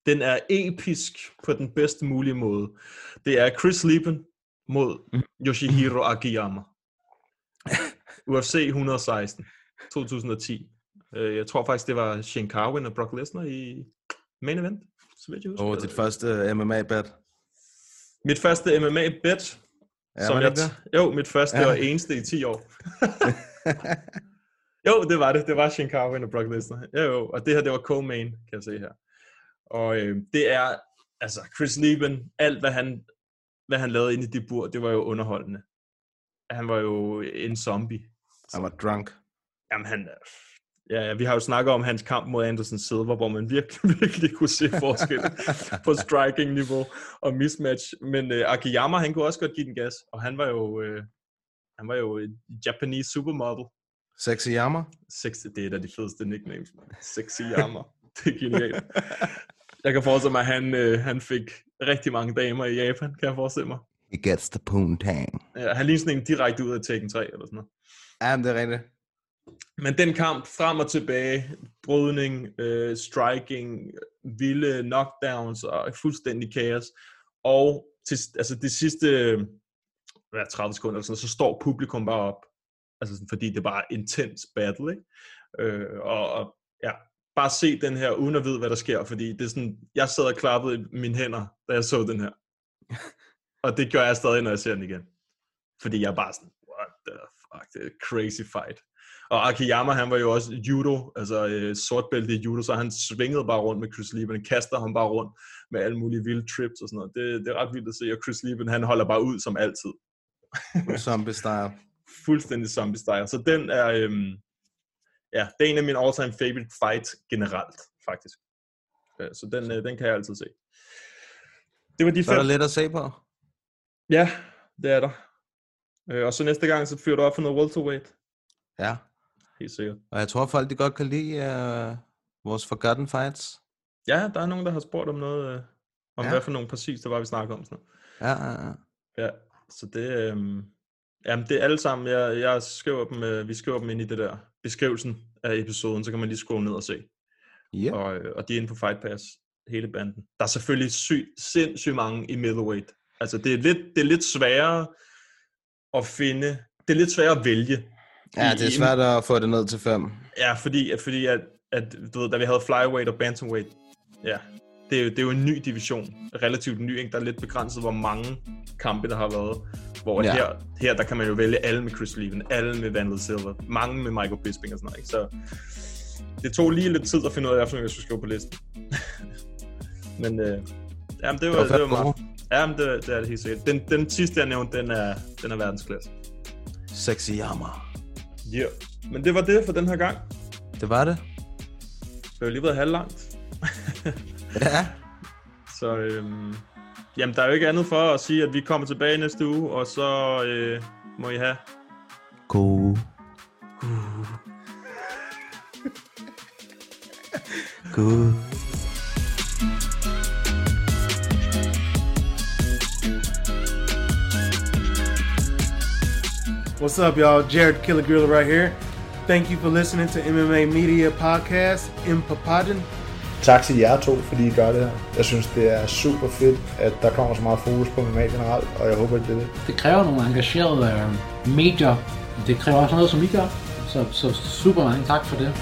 den er episk på den bedste mulige måde. Det er Chris Lieben mod Yoshihiro Akiyama. UFC 116, 2010. Øh, Jeg tror faktisk, det var Shane Carwin og Brock Lesnar i main event. Så vidt jeg husker. Åh, dit første MMA-bet. Mit første MMA-bet. Ja, som jeg jo, mit første ja. og eneste i 10 år. jo, det var det. Det var Shane Carwin og Brock Lesnar. Jo, jo. Og det her, det var co-main, kan jeg se her. Og øh, det er, altså, Chris Lieben, alt hvad han, hvad han lavede inde i det bur, det var jo underholdende. Han var jo en zombie. Han var drunk. Jamen, han, ja, ja, vi har jo snakket om hans kamp mod Anderson Silva, hvor man virkelig, virkelig kunne se forskel på striking-niveau og mismatch. Men øh, Akiyama, han kunne også godt give den gas, og han var jo, øh, han var jo et Japanese supermodel. Sexy Yammer. Sexy, det er af de fedeste nicknames. man. Sexy Yammer. det er genialt. Jeg kan forestille mig, at han, øh, han fik rigtig mange damer i Japan, kan jeg forestille mig. He gets the poontang. Ja, han ligner sådan en direkte ud af Tekken 3 eller sådan noget. Ja, men det er rigtigt. Men den kamp frem og tilbage, brydning, øh, striking, vilde knockdowns og fuldstændig kaos. Og til, altså det sidste hvad, 30 sekunder, eller sådan, så står publikum bare op. Altså sådan, fordi det bare er intens battle, ikke? Øh, og, og ja, bare se den her, uden at vide, hvad der sker, fordi det er sådan, jeg sad og klappede i mine hænder, da jeg så den her. og det gør jeg stadig, når jeg ser den igen. Fordi jeg er bare sådan, what the fuck, det er crazy fight. Og Akiyama, han var jo også judo, altså øh, sortbælte i judo, så han svingede bare rundt med Chris Lieben, kaster ham bare rundt med alle mulige vilde trips og sådan noget. Det, det er ret vildt at se, og Chris Lieben, han holder bare ud som altid. Zombie style. Fuldstændig zombie style. Så den er, øhm, ja, det er en af mine all-time favorite fights generelt, faktisk. Øh, Så den, øh, den kan jeg altid se. Det var de Så er fem. der lidt at se på. Ja, det er der. Øh, Og så næste gang, så fyrer du op for noget welterweight. Ja. Helt sikkert. Og jeg tror, folk de godt kan lide uh, vores Forgotten Fights. Ja, der er nogen, der har spurgt om noget, øh, om Ja. hvad for nogle præcis, der var, vi snakkede om. Sådan noget. Ja, ja, ja. Ja, så det, øhm, jamen det er alle sammen, jeg, jeg skriver dem, øh, vi skriver dem ind i det der beskrivelsen af episoden, så kan man lige scrolle ned og se. Yep. Og, øh, og de er inde på Fight Pass, hele banden. Der er selvfølgelig syg, sindssygt mange i middleweight. Altså det er lidt, det er lidt sværere at finde, det er lidt sværere at vælge. Ja, det er svært at få det ned til fem. Ja, fordi, fordi at, at, du ved, da vi havde flyweight og bantamweight, ja, det er, jo, det er jo en ny division, relativt ny, ikke? der er lidt begrænset, hvor mange kampe der har været. Hvor Ja. her, her, der kan man jo vælge alle med Chris Leven, alle med Vandal Silver, mange med Michael Bisping og sådan noget. Ikke? Så det tog lige lidt tid at finde ud af, hvad jeg skulle skrive på listen. Men øh, jamen, det var, var det var, meget. Jamen, det, det er det helt sikkert. Den, den sidste, jeg nævnte, den er, den er verdensklasse. Sexy Yammer. Ja. Yeah. Men det var det for den her gang. Det var det. Det har jo lige været halvlangt. Ja. Så øhm, jamen, der er jo ikke andet for at sige, at vi kommer tilbage næste uge, og så øh, må I have God. God. What's up, y'all? Jared Killer right here. Thank you for listening to MMA Media Podcast in Papadon. Tak til jer to, fordi I gør det her. Jeg synes, det er super fedt, at der kommer så meget fokus på MMA generelt, og jeg håber, at det er det. Det kræver nogle engagerede øh, medier. Det kræver også noget, som I gør. Så, så super mange tak for det.